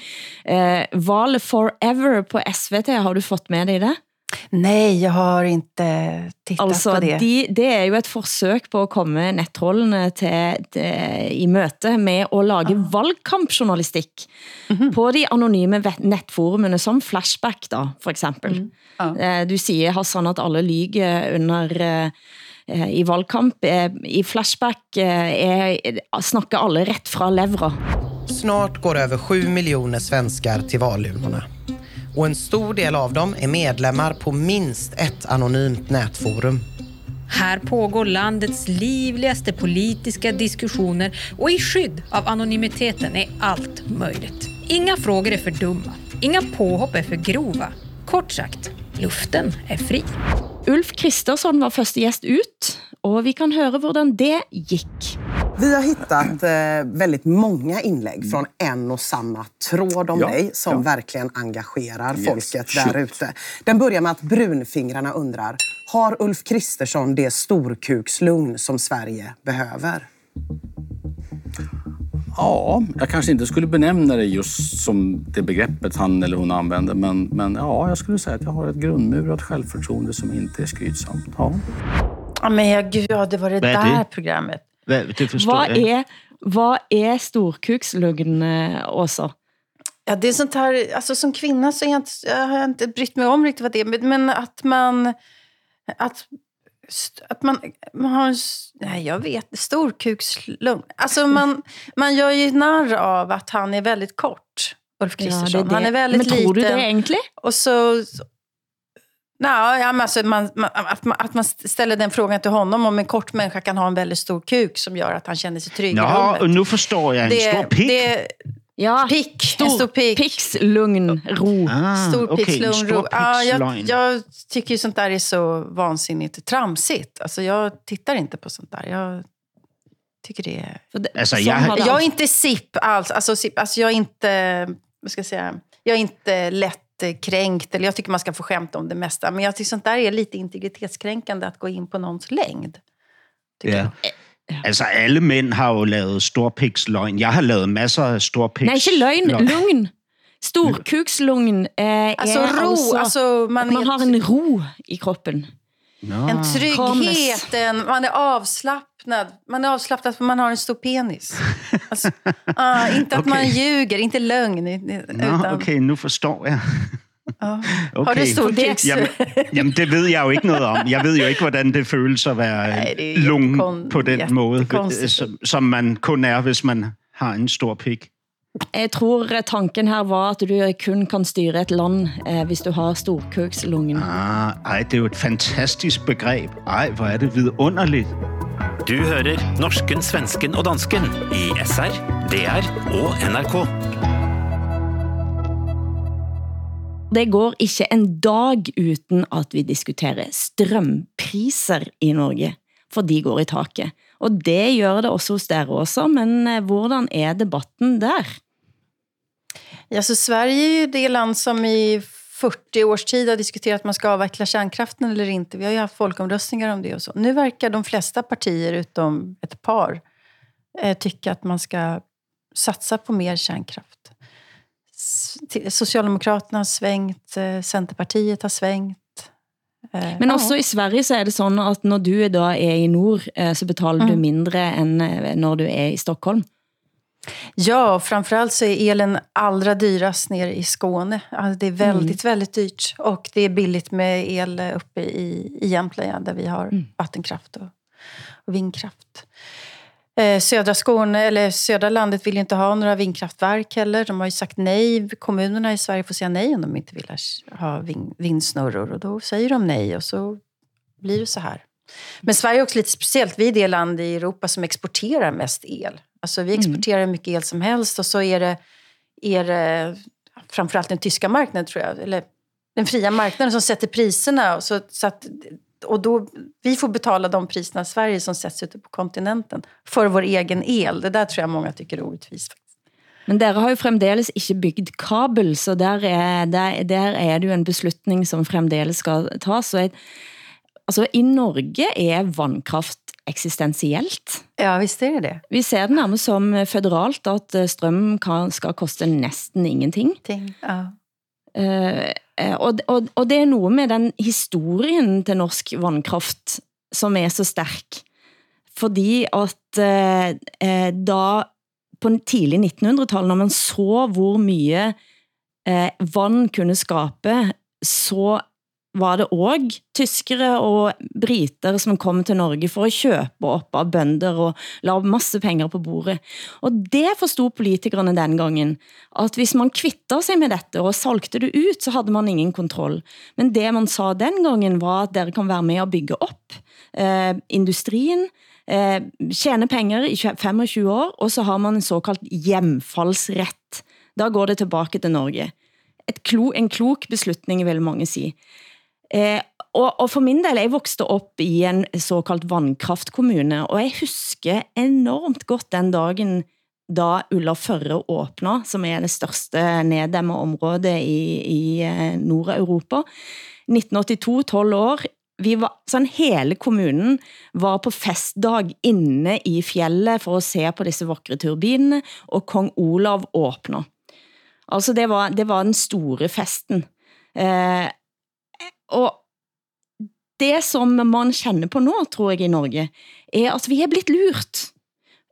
Eh, Val Forever på SVT, har du fått med dig det? Nej, jag har inte tittat Altså, på det. de, det er jo et forsøk på at komme nettrollene til, til, i møte med at lage Ah. valgkampjournalistik Mhm. på de anonyme netforumene, som Flashback da, for eksempel. Mm. Ja. Eh, Du siger, Hassan, at alle lyger under eh, eh, i valgkamp. Eh, I Flashback eh, er, snakker alle ret fra levra. Snart går över 7 miljoner svenskar till valurnorna. Och en stor del av dem är medlemmar på minst ett anonymt nätforum. Här pågår landets livligaste politiska diskussioner och i skydd av anonymiteten är allt möjligt. Inga frågor är för dumma, inga påhopp är för grova. Kort sagt, luften är fri. Ulf Kristersson var første gæst ut, og vi kan høre hvordan det gik. Vi har hittat eh, väldigt många inlägg från en och samma tråd om Ja, dig som ja. verkligen engagerar Yes, folket där ute. Den börjar med att brunfingrarna undrar, har Ulf Kristersson det storkukslugn som Sverige behöver? Ja, jag kanske inte skulle benämna det just som det begreppet han eller hon använder, men, men ja, jag skulle säga att jag har ett grundmurat självförtroende som inte är skrytsamt. Ja. Ja, men jag, gud, ja, det var det där programmet. Hvad, det forstår Hvad jeg. ikke. er, hvad er storkukslugn, Åsa? Ja, det är sånt här, alltså som kvinna så är jag inte, jag har inte brytt mig om riktigt vad det är, men- men att man... Att, att man, man har... en Nej, jag vet. Storkukslugn. Alltså man, man gör ju narr av att han är väldigt kort, Ulf Kristersson. det. Han är väldigt Men tror du liten. det egentlig? Och så... Nej, ja, men alltså man, man, att, man, att man ställer den frågan till honom om en kort människa kan ha en väldigt stor kuk som gör att han känner sig trygg i Nå, rummet. nu forstår jeg. En Det, stor pik. det, Ja, Pick, en stor pick. Pikslugn, ro. Ah, Stor okay, en pixlung. stor ja, jag, jag tycker ju sånt där är så vansinnigt tramsigt. Alltså jag tittar inte på sånt där. Jag tycker det är... Det, har det Jag är inte SIP alls. Alltså, SIP, alltså jag är inte... Vad ska jag säga? Jag är inte lätt kränkt. Eller jag tycker man ska få skämta om det mesta. Men jag tycker sånt där är lite integritetskränkande att gå in på någons längd. tycker Ja. jag. Altså, alle mænd har jo lavet storpiksløgn. Jeg har lavet masser af storpiks. Nej, ikke løgn, lugn. Storkukslugn eh, er Alltså ro, altså, alltså man, man har en ro i kroppen. Nå. En trygghet, en, man är avslappnad. Man är avslappnad för man har en stor penis. (laughs) Alltså, ah, inte att man Okej. ljuger, inte lögn. Nå, Utan, okay, nu forstår jeg. ja. Okay. Har (laughs) du stor kuks? Jamen, jamen, det ved jeg jo ikke noget om. Jeg ved jo ikke, hvordan det føles at være Nej, det er lung jättekon- på den måde, jättekonstigt. som, som man kun er, hvis man har en stor pik. Jeg tror tanken her var, at du kun kan styre et land, eh, hvis du har storkukslungen. Ah, ej, det er jo et fantastisk begreb. Ej, hvor er det vidunderligt. Du hører norsken, svensken og dansken i SR, DR og NRK. Det går ikke en dag uten at vi diskuterer strømpriser i Norge, for de går i taket. Og det gør det også hos dere også, men eh, hvordan er debatten der? Ja, så Sverige är ju det land som i 40 års tid har diskuterat att man ska avveckla kärnkraften eller inte. Vi har ju haft folkomröstningar om det och så. Nu verkar de flesta partier, utom ett par, eh, tycka att man ska satsa på mer kärnkraft. Till- Socialdemokraterna har svängt, eh, Centerpartiet har svängt. Eh, Men også i Sverige så er det sådan, at når du da er i nord, eh, så betaler du Mm. mindre end eh, når du er i Stockholm. Ja, framförallt så är elen allra dyrast nere i Skåne. Alltså det är väldigt, väldigt dyrt. Och det är billigt med el uppe i, i Jämtland, där vi har vattenkraft och, och vindkraft. Eh, södra Skåne, eller södra landet vill inte ha några vindkraftverk heller. De har ju sagt nej. Kommunerna i Sverige får säga nej om de inte vill ha vind, vindsnurror. Och då säger de nej och så blir det så här. Men Sverige är också lite speciellt. Vi är det land i Europa som exporterar mest el. Alltså vi exporterar hur mycket el som helst och så är det, är det framförallt den tyska marknaden tror jag, eller den fria marknaden som sätter priserna. Och, så, så att, och då, vi får betala de priserna i Sverige som sätts ute på kontinenten för vår egen el. Det där tror jeg många tycker är orättvist. Men dere har jo fremdeles ikke bygget kabel, så der er, der, der er det jo en beslutning som fremdeles skal tas. Så altså, I Norge er vandkraft eksistensielt. Ja, visst är det det. Vi ser det nærmest som federalt, at strøm kan, skal koste næsten ingenting. Ting, ja. Eh, og, og, og det er noget med den historien til norsk vandkraft, som er så stærk. Fordi at uh, da på tidlig 1900-tallet, når man så hvor mye eh, uh, vand kunne skabe, så var det også tyskere og briter som kom til Norge for at købe op av bønder og la masse penger på bordet. Og det forstod politikerne den gangen, at hvis man kvitter sig med dette og solgte det ut, så havde man ingen kontroll. Men det man sa den gangen var, at dere kan være med at bygge op eh, industrien, eh, tjene penger i 25 år, og så har man en såkaldt hjemfaldsret. Da går det tilbage til Norge. Et klo, en klok beslutning, vil mange sige. Eh, og, og for min del, jeg vokste op i en såkaldt vandkraftkommune, og jeg husker enormt godt den dagen, da Ulla Førre åbner, som er det største neddemmeområdet i, i eh, Nord-Europa. 1982, 12 år, vi var, sådan hele kommunen var på festdag inne i fjellet for at se på disse vakre turbinene, og kong Olav åbner. Altså det var, det var den store festen. Eh, og det som man känner på nu, tror jeg i Norge, er at vi er blitt lurt.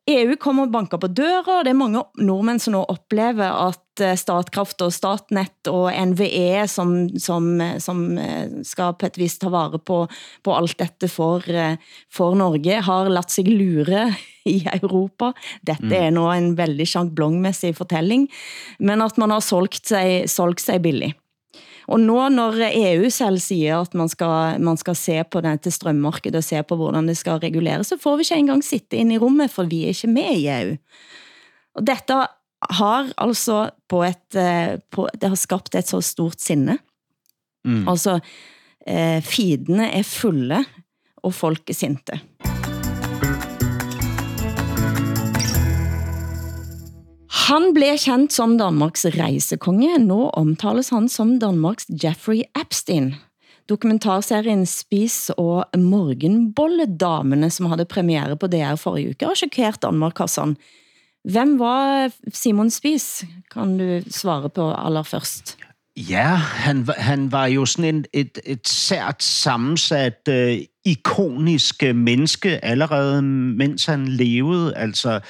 EU kommer og banker på døra, og det er mange nordmænd som nu oplever at eh, Statkraft og Statnet og NVE, som, som, som eh, skal på et vis ta vare på, på alt dette for, eh, for Norge, har latt sig lure (laughs) i Europa. Dette mm. er nu en veldig sjank-blongmessig fortelling, men at man har solgt sig, solgt sig billigt. Og nå når EU selv siger, at man skal, man skal se på dette strømmarkedet og se på hvordan det skal reguleres, så får vi ikke engang sitte inde i rummet, for vi er ikke med i EU. Og dette har altså på et, eh, på, det har skabt et så stort sinne. Mm. Altså, eh, feedene er fulle, og folk er sinte. Han blev kendt som Danmarks rejsekonge. Nå omtales han som Danmarks Jeffrey Epstein. Dokumentarserien Spis og Morgenbolledamene, som havde premiere på DR forrige uke, har chokeret Danmark, Hassan. Hvem var Simon Spis? Kan du svare på allerførst? Ja, han, han var jo sådan en, et, et sært sammensat, øh, ikonisk menneske allerede, mens han levede. Altså,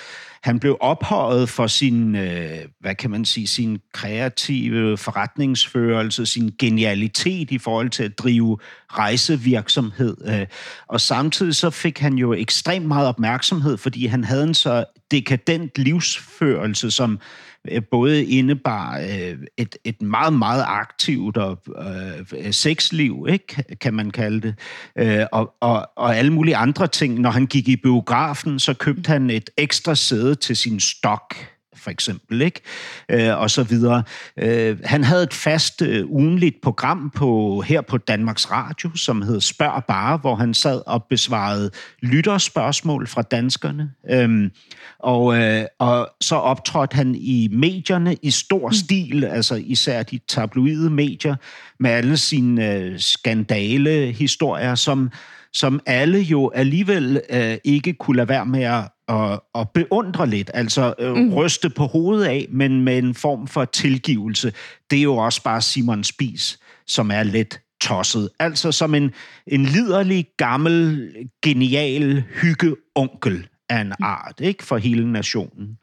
han blev ophøjet for sin, øh, hvad kan man sige, sin kreative forretningsførelse, sin genialitet i forhold til at drive rejsevirksomhed. Øh, og samtidig så fik han jo ekstremt meget opmærksomhed, fordi han havde en så dekadent livsførelse, som Øh, både indebar øh, et, et meget, meget aktivt og øh, sexliv, ikke, kan man kalde det, øh, og, og, og alle mulige andre ting. Når han gik i biografen, så købte han et ekstra sæde til sin stok, for eksempel, ikke? Øh, og så videre. Øh, han havde et fast øh, ugenligt program på her på Danmarks Radio, som hed Spørg bare, hvor han sad og besvarede lytterspørgsmål fra danskerne. Øh, og, øh, og så optrådte han i medierne i stor mm. stil, altså især de tabloide medier, med alle sine øh, skandale-historier, som som alle jo alligevel øh, ikke kunne lade være med at, at, at beundre lidt, altså øh, mm. ryste på hovedet af, men med en form for tilgivelse. Det er jo også bare Simon Spis, som er lidt tosset. Altså som en, en liderlig, gammel, genial hyggeonkel af en mm. art, ikke for hele nationen.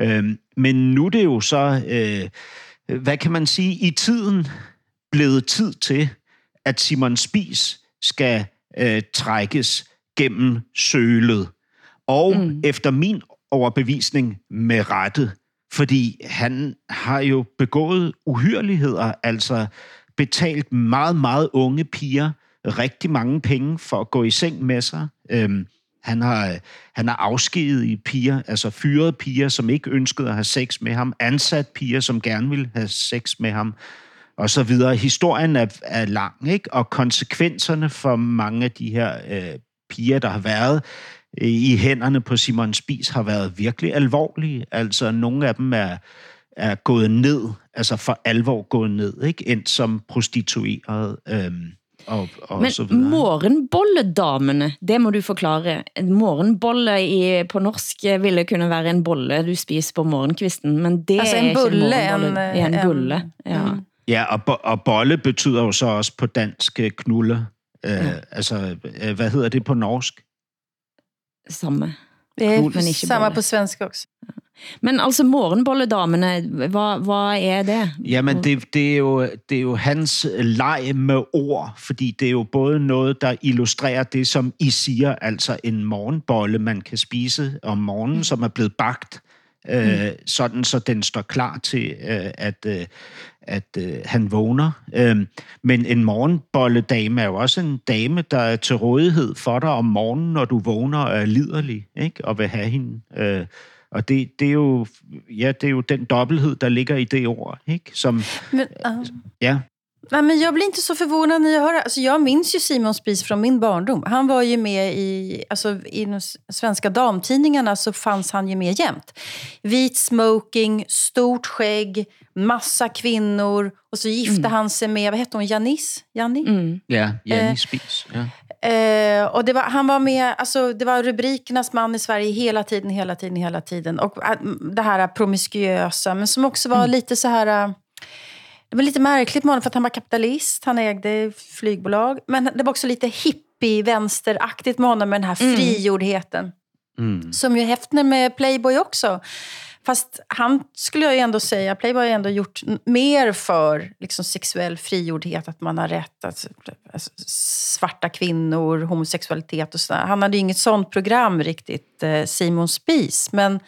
Øhm, men nu er det jo så, øh, hvad kan man sige, i tiden blevet tid til, at Simon Spis skal øh, trækkes gennem sølet. Og mm. efter min overbevisning med rette, fordi han har jo begået uhyreligheder, altså betalt meget, meget unge piger rigtig mange penge for at gå i seng med sig. Øhm, han har, han har afskedet i piger, altså fyret piger, som ikke ønskede at have sex med ham, ansat piger, som gerne ville have sex med ham og så videre. Historien er, er lang, ikke? og konsekvenserne for mange af de her øh, piger, der har været øh, i hænderne på Simon Spis, har været virkelig alvorlige. Altså, nogle af dem er, er gået ned, altså for alvor gået ned, ikke? endt som prostitueret. Øh, og, og Men så videre. morgenbolledamene, det må du forklare. En morgenbolle i, på norsk ville kunne være en bolle du spiser på morgenkvisten, men det altså en er ikke bulle, en morgenbolle. en, en, en bulle. Ja. Mm. Ja, og, bo- og bolle betyder jo så også på dansk øh, knulle. Øh, Ja. Altså, øh, hvad hedder det på norsk? Samme. Är Men inte samma bolle. på svenska också. Men altså, morgenbolledamene, hva, hva er det? Jamen, det, det, er jo, det er jo hans leg med ord, fordi det er jo både noget, der illustrerer det, som I siger, altså en morgenbolle, man kan spise om morgenen, som er blevet bagt, øh, sådan så den står klar til, øh, at, øh, at øh, han vågner. Øh, men en morgenbolledame er jo også en dame, der er til rådighed for dig om morgenen, når du vågner og er liderlig, ikke? og vil have hende. Øh, og det, det, er jo, ja, det er jo den dobbelthed, der ligger i det ord, ikke? Som, Men, ja. ja, Nej, men jag blir inte så förvånad när jag hör det. Alltså, jag minns ju Simon Spies från min barndom. Han var ju med i, alltså, i de svenska damtidningarna så fanns han ju med jämt. Vit smoking, stort skägg, massa kvinnor. Och så gifte han sig med, vad hette hon, Janis? Janni? Mm. ja, Janni Eh, Spis. Ja. Eh, och det var, han var med, alltså, det var rubrikernas man i Sverige hela tiden, hela tiden, hela tiden. Och eh, det här promiskuösa, men som också var lite så här... Det var lite märkligt med honom för att han var kapitalist, han ägde flygbolag. Men det var också lite hippie-vänsteraktigt med honom med den här Mm. frigjordheten. Mm. Som ju Hefner med Playboy också. Fast han skulle jag ju ändå säga, Playboy har ju ändå gjort mer för liksom, sexuell frigjordhet, att man har rätt att alltså, svarta kvinnor, homosexualitet och sådär. Han hade ju inget sånt program riktigt, eh, Simon Spies. Men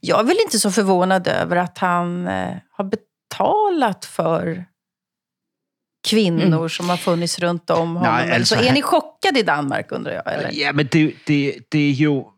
jag är väl inte så förvånad över att han eh, har betalat för kvinnor som har funnits runt om honom. Nej, alltså så är ni chockade i Danmark, undrar jag? Eller? Ja, men det, det, det er jo...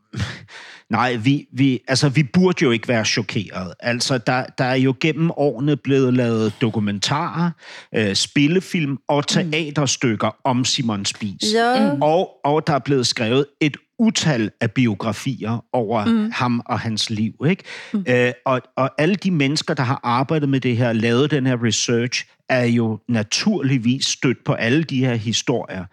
Nej, vi, vi, altså, vi burde jo ikke være chokeret. Altså, der, der er jo gennem årene blevet lavet dokumentarer, øh, spillefilm og teaterstykker om Simon Spies. Ja. Mm. Og, og der er blevet skrevet et utal af biografier over Mm. mm. ham og hans liv. Ikke? Mm. Øh, og, og alle de mennesker, der har arbejdet med det her, lavet den her research, er jo naturligvis stødt på alle de her historier.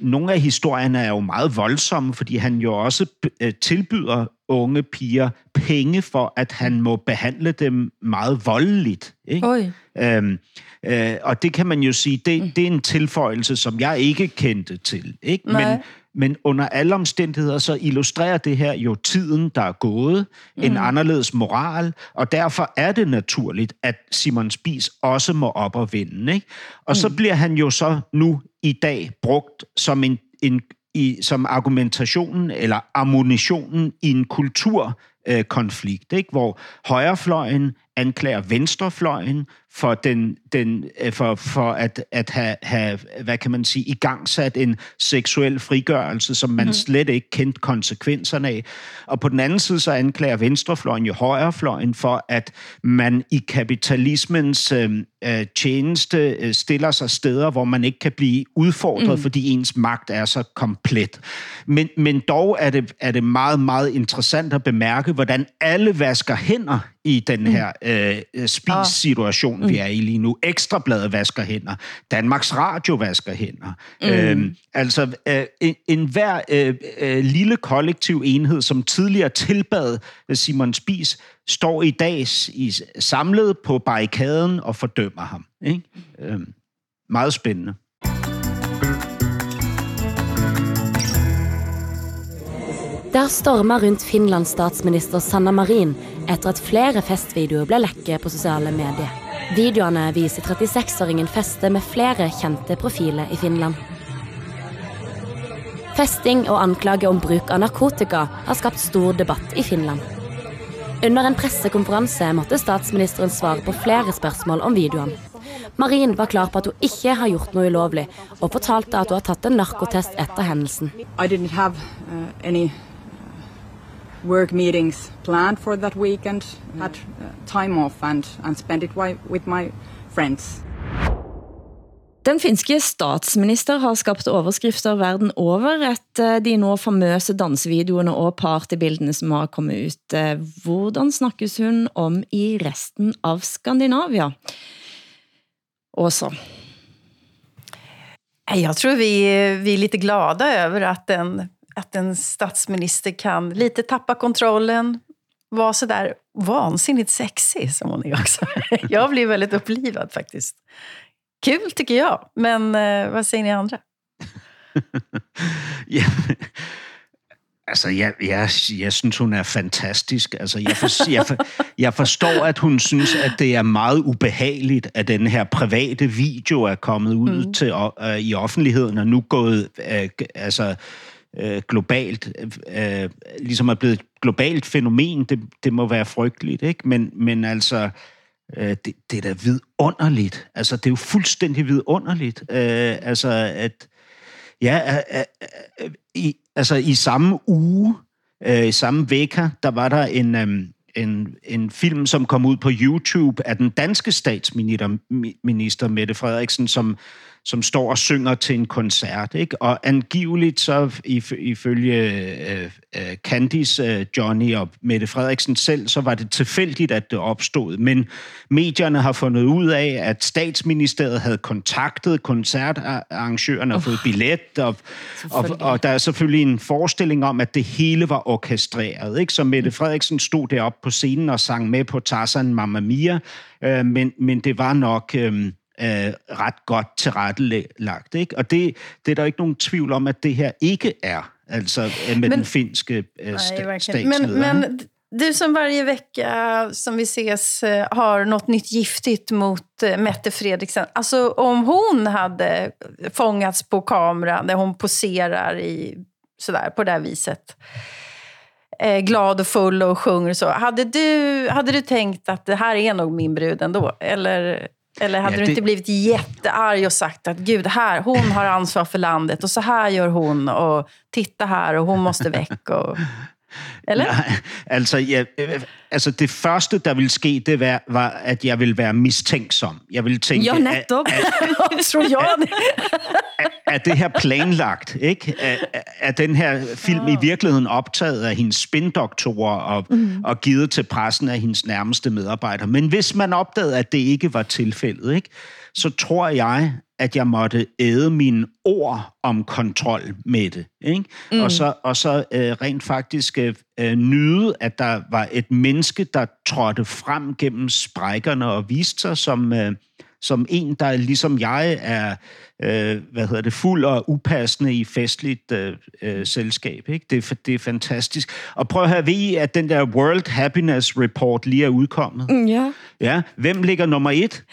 Nogle af historierne er jo meget voldsomme, fordi han jo også øh, tilbyder unge piger penge for, at han må behandle dem meget voldeligt. Ikke? Oj. Øhm, øh, og det kan man jo sige, det, det er en tilføjelse, som jeg ikke kendte til. Ikke? Nej. Men, men under alle omstændigheder, så illustrerer det her jo tiden, der er gået, mm. en anderledes moral, og derfor er det naturligt, at Simon Spies også må op og vinde. Ikke? Og mm. så bliver han jo så nu i dag brugt som en, en i, som argumentationen eller ammunitionen i en kulturkonflikt, ikke? hvor højrefløjen anklager venstrefløjen for, den, den, øh, for, for at, at have, have, hvad kan man sige, igangsat en seksuel frigørelse, som man mm. slet ikke kendte konsekvenserne af. Og på den anden side så anklager venstrefløjen jo højrefløjen for, at man i kapitalismens øh, øh, tjeneste øh, stiller sig steder, hvor man ikke kan blive udfordret, mm. fordi ens magt er så komplet. Men, men dog er det, er det meget, meget interessant at bemærke, hvordan alle vasker hænder i den her øh, spis-situation, mm. vi er i lige nu. Ekstrabladet vasker hænder. Danmarks Radio vasker hænder. Mm. Øhm, altså, øh, en, en hver øh, øh, lille kollektiv enhed, som tidligere tilbad Simon Spis, står i dag i, samlet på barrikaden og fordømmer ham. Ikke? Øhm, meget spændende. Der stormer rundt Finlands statsminister Sanna Marin etter at flere festvideoer ble lekket på sosiale medier. Videoene viser 36-åringen feste med flere kjente profiler i Finland. Festing og anklage om bruk av narkotika har skapt stor debatt i Finland. Under en pressekonferanse måtte statsministeren svare på flere spørsmål om videoene. Marin var klar på at hun ikke har gjort noe ulovlig, og fortalte at hun har tatt en narkotest etter hendelsen. I didn't have uh, any work meetings planned for that weekend. Had uh, time off and, and spent it wi- with my friends. Den finske statsminister har skabt overskrifter verden over etter de nå famøse dansevideoene og partybildene som har kommet ut. Eh, Hvordan snakkes hun om i resten av Skandinavia? Åsa. Jag tror vi, vi är lite glada över att en, att en statsminister kan lite tappa kontrollen, var så där vansinnigt sexig som hon är också. (laughs) Jag blir väldigt upplivad faktiskt. Kul tycker jag, men eh, vad säger ni andra? (laughs) ja, altså, jeg, jeg, jeg synes, hun er fantastisk. Altså, jeg, for, jeg, for, jeg forstår, at hun synes, at det er meget ubehageligt, at den her private video er kommet ud mm. til, uh, i offentligheden, og nu gået uh, altså, øh, globalt, øh, ligesom er blevet et globalt fænomen. Det, det må være frygteligt, ikke? Men, men altså... Øh, det, det er da vidunderligt. Altså, det er jo fuldstændig vidunderligt. Øh, altså, at, Ja, øh, øh, i, altså i samme uge, øh, i samme veka, der var der en, øh, en, en film, som kom ud på YouTube af den danske statsminister Mette Frederiksen, som som står og synger til en koncert. Ikke? Og angiveligt så ifølge øh, øh, Candice, øh, Johnny og Mette Frederiksen selv, så var det tilfældigt, at det opstod. Men medierne har fundet ud af, at statsministeriet havde kontaktet koncertarrangørerne og fået billet, og, og, og der er selvfølgelig en forestilling om, at det hele var orkestreret. Ikke? Så Mette Frederiksen stod deroppe på scenen og sang med på Tarzan Mamma Mia, øh, men, men det var nok... Øh, øh, ret godt tilrettelagt. Ikke? Og det, det er der ikke nogen tvivl om, at det her ikke er, altså øh, med men, den finske øh, sta- statsleder. Men, men du som varje vecka som vi ses eh, har något nytt giftigt mot eh, Mette Fredriksen. Alltså om hon hade fångats på kamera när hon poserar i, sådär, på det här viset eh, glad och full och sjunger så. Hade du, hade du tänkt att det här är nog min brud ändå? Eller eller hade ja, det... du inte blivit jättearg och sagt att gud, här, hon har ansvar för landet och så här gör hon och titta här och hon måste väck och... Eller? Nej, altså, ja, altså det første, der ville ske, det var, var, at jeg ville være mistænksom. Jeg ville tænke, ja, netop. At, er, (laughs) det her planlagt? Ikke? Er, er den her film i virkeligheden optaget af hendes spindoktorer og, mm. og givet til pressen af hendes nærmeste medarbejdere? Men hvis man opdagede, at det ikke var tilfældet, ikke? Så tror jeg, at jeg måtte æde mine ord om kontrol med det. Ikke? Mm. Og så, og så øh, rent faktisk øh, nyde, at der var et menneske, der trådte frem gennem sprækkerne og viste sig som, øh, som en, der ligesom jeg er øh, hvad hedder det, fuld og upassende i festligt øh, øh, selskab. Ikke? Det, det er fantastisk. Og prøv at høre, ved I, at den der World Happiness Report lige er udkommet? Mm, ja. Ja, hvem ligger nummer et?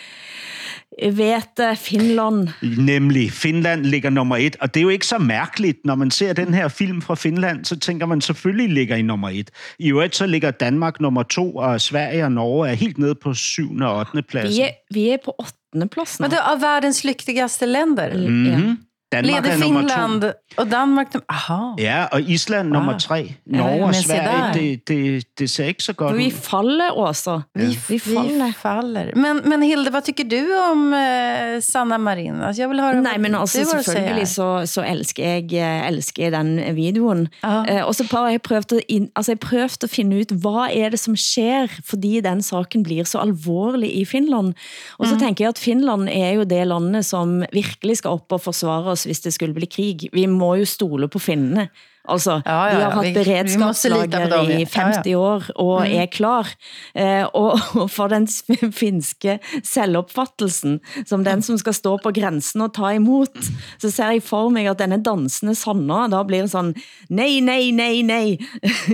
Vet Finland. Nemlig, Finland ligger nummer et, og det er jo ikke så mærkeligt, når man ser den her film fra Finland, så tænker man selvfølgelig ligger i nummer et. I øvrigt så ligger Danmark nummer to, og Sverige og Norge er helt nede på 7. og 8. pladsen. Vi er, vi er på 8. plads Men det er verdens lyktigste länder. Mm-hmm. Ja. Danmark Leder Finland og Danmark... Aha. Ja, og Island nummer ah. tre. Norge ja, og Sverige, det, det, det ser ikke så godt vi ud. Vi faller også. Vi, ja. vi, faller. vi faller. Men, men Hilde, hvad tycker du om uh, Sanna Marin? Altså, jeg vil høre, Nej, men altså, selvfølgelig så, så elsker jeg, eh, elsker den videoen. Uh, og så har jeg prøvet, at, altså, jeg prøvet at finde ud, hvad er det som sker, fordi den saken blir så alvorlig i Finland. Og så mm. tænker jeg, at Finland er jo det landet, som virkelig skal op og forsvare hvis det skulle bli krig. Vi må jo stole på finnene. Altså, ja, ja, ja. de har haft beredskapslager i 50 ja, ja. år og mm. er klar. Eh, og, og for den finske selvopfattelsen, som den som skal stå på grænsen og ta imot, så ser jeg for mig, at denne dansende Sanna, da blir sådan, nej, nej, nej, nej.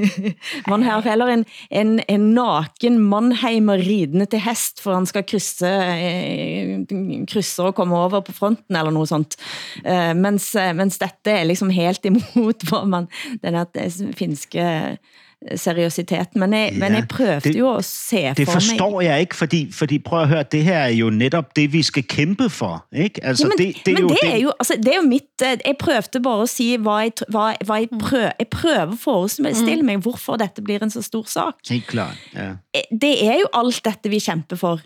(laughs) Man har heller en, en, en naken Mannheimer ridende til hest, for han skal krysse, eh, krysse og komme over på fronten, eller noget sånt. Eh, mens, mens dette er liksom helt imot, hvad man man, den at finske seriøsitet, men jeg, ja, men jeg prøvede det, jo at se det for Det forstår mig. jeg ikke, fordi, fordi prøv at høre, det her er jo netop det, vi skal kæmpe for, ikke? Altså, ja, men det, det, er men jo, det, er jo, altså, det er jo mit, jeg prøvede bare at sige, hvad jeg, hvad, hvad jeg, prøver, jeg prøver for at stille mig, hvorfor dette blir en så stor sak. Helt klart, ja. Det er jo alt dette, vi kæmper for.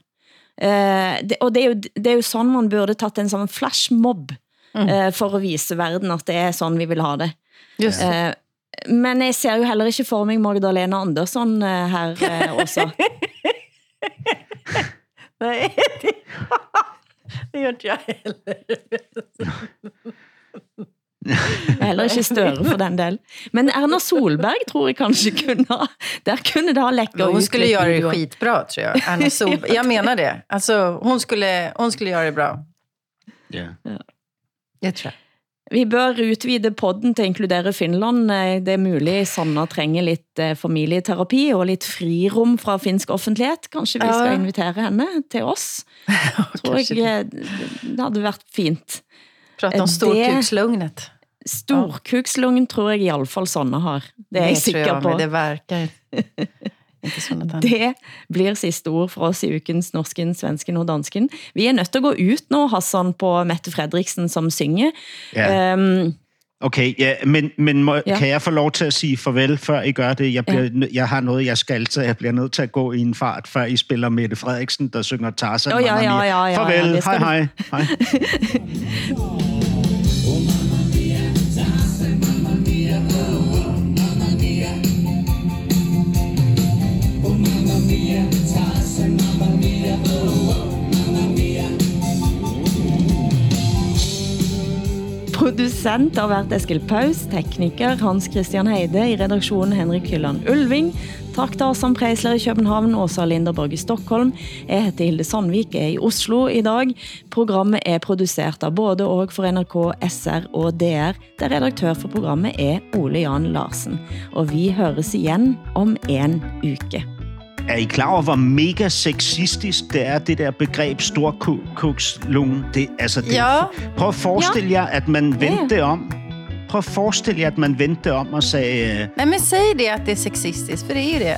Uh, det, og det er, jo, det er jo sådan, man burde taget en sådan flashmob mm. uh, for at vise verden, at det er sådan, vi vil ha det. Just. Uh, men jeg ser jo heller ikke for mig Magdalena Andersson uh, her uh, også. (laughs) Nej, det, det gør jeg heller. Heller ikke Støre for den del. Men Erna Solberg tror jeg kanskje kunne ha, der kunne det ha läckat Hon skulle göra det skitbra tror jag. Erna (laughs) Solberg. Jag menar det. Alltså, hon, skulle, hon skulle göra det bra. Ja. Det tror jag. Vi bør utvide podden til å inkludere Finland. Eh, Det er mulig Sanna trenger litt eh, familieterapi og litt frirom fra finsk offentlighet. Kanskje vi skal invitere henne til oss? (laughs) Tror jeg eh, det hadde vært fint. Prata om Eh, storkukslugnet. Storkukslugn tror jeg i alle fall Sanna har. Det er jeg sikker på. men det verkar (laughs) Det blir siste ord fra oss i ukens Norsken, Svensken og Dansken. Vi er nødt til å gå ut nå, Hassan, på Mette Fredriksen som synger. Ja. Um, Okay, ja, men, men må, Ja. ja. kan jeg få lov til at sige farvel, før I gør det? Jeg, bliver, ja. jeg har noget, jeg skal, så jeg bliver nødt til at gå i en fart, før I spiller Mette Frederiksen, der synger Tarzan. Åh, ja, Mamma ja, ja, ja, Farvel, ja, skal hej, hej, hej. (laughs) Producent har vært Eskil Paus, tekniker Hans Christian Heide, i redaktionen Henrik Hylland Ulving, traktar som Preisler i København, Åsa Linderborg i Stockholm. Jeg heter Hilde Sandvik, er i Oslo i dag. Programmet er produceret av både og for NRK, SR og DR, der redaktør for programmet er Ole Jan Larsen. Og vi høres igen om en uke. Er I klar over, hvor mega sexistisk det er, det der begreb storkukslunge? Det, altså, det, Ja. Prøv at forestille jer, at man vendte det om. Prøv at forestille jer, at man vendte om og sagde... øh, Nej men säg det att det är sexistiskt, för det ju det.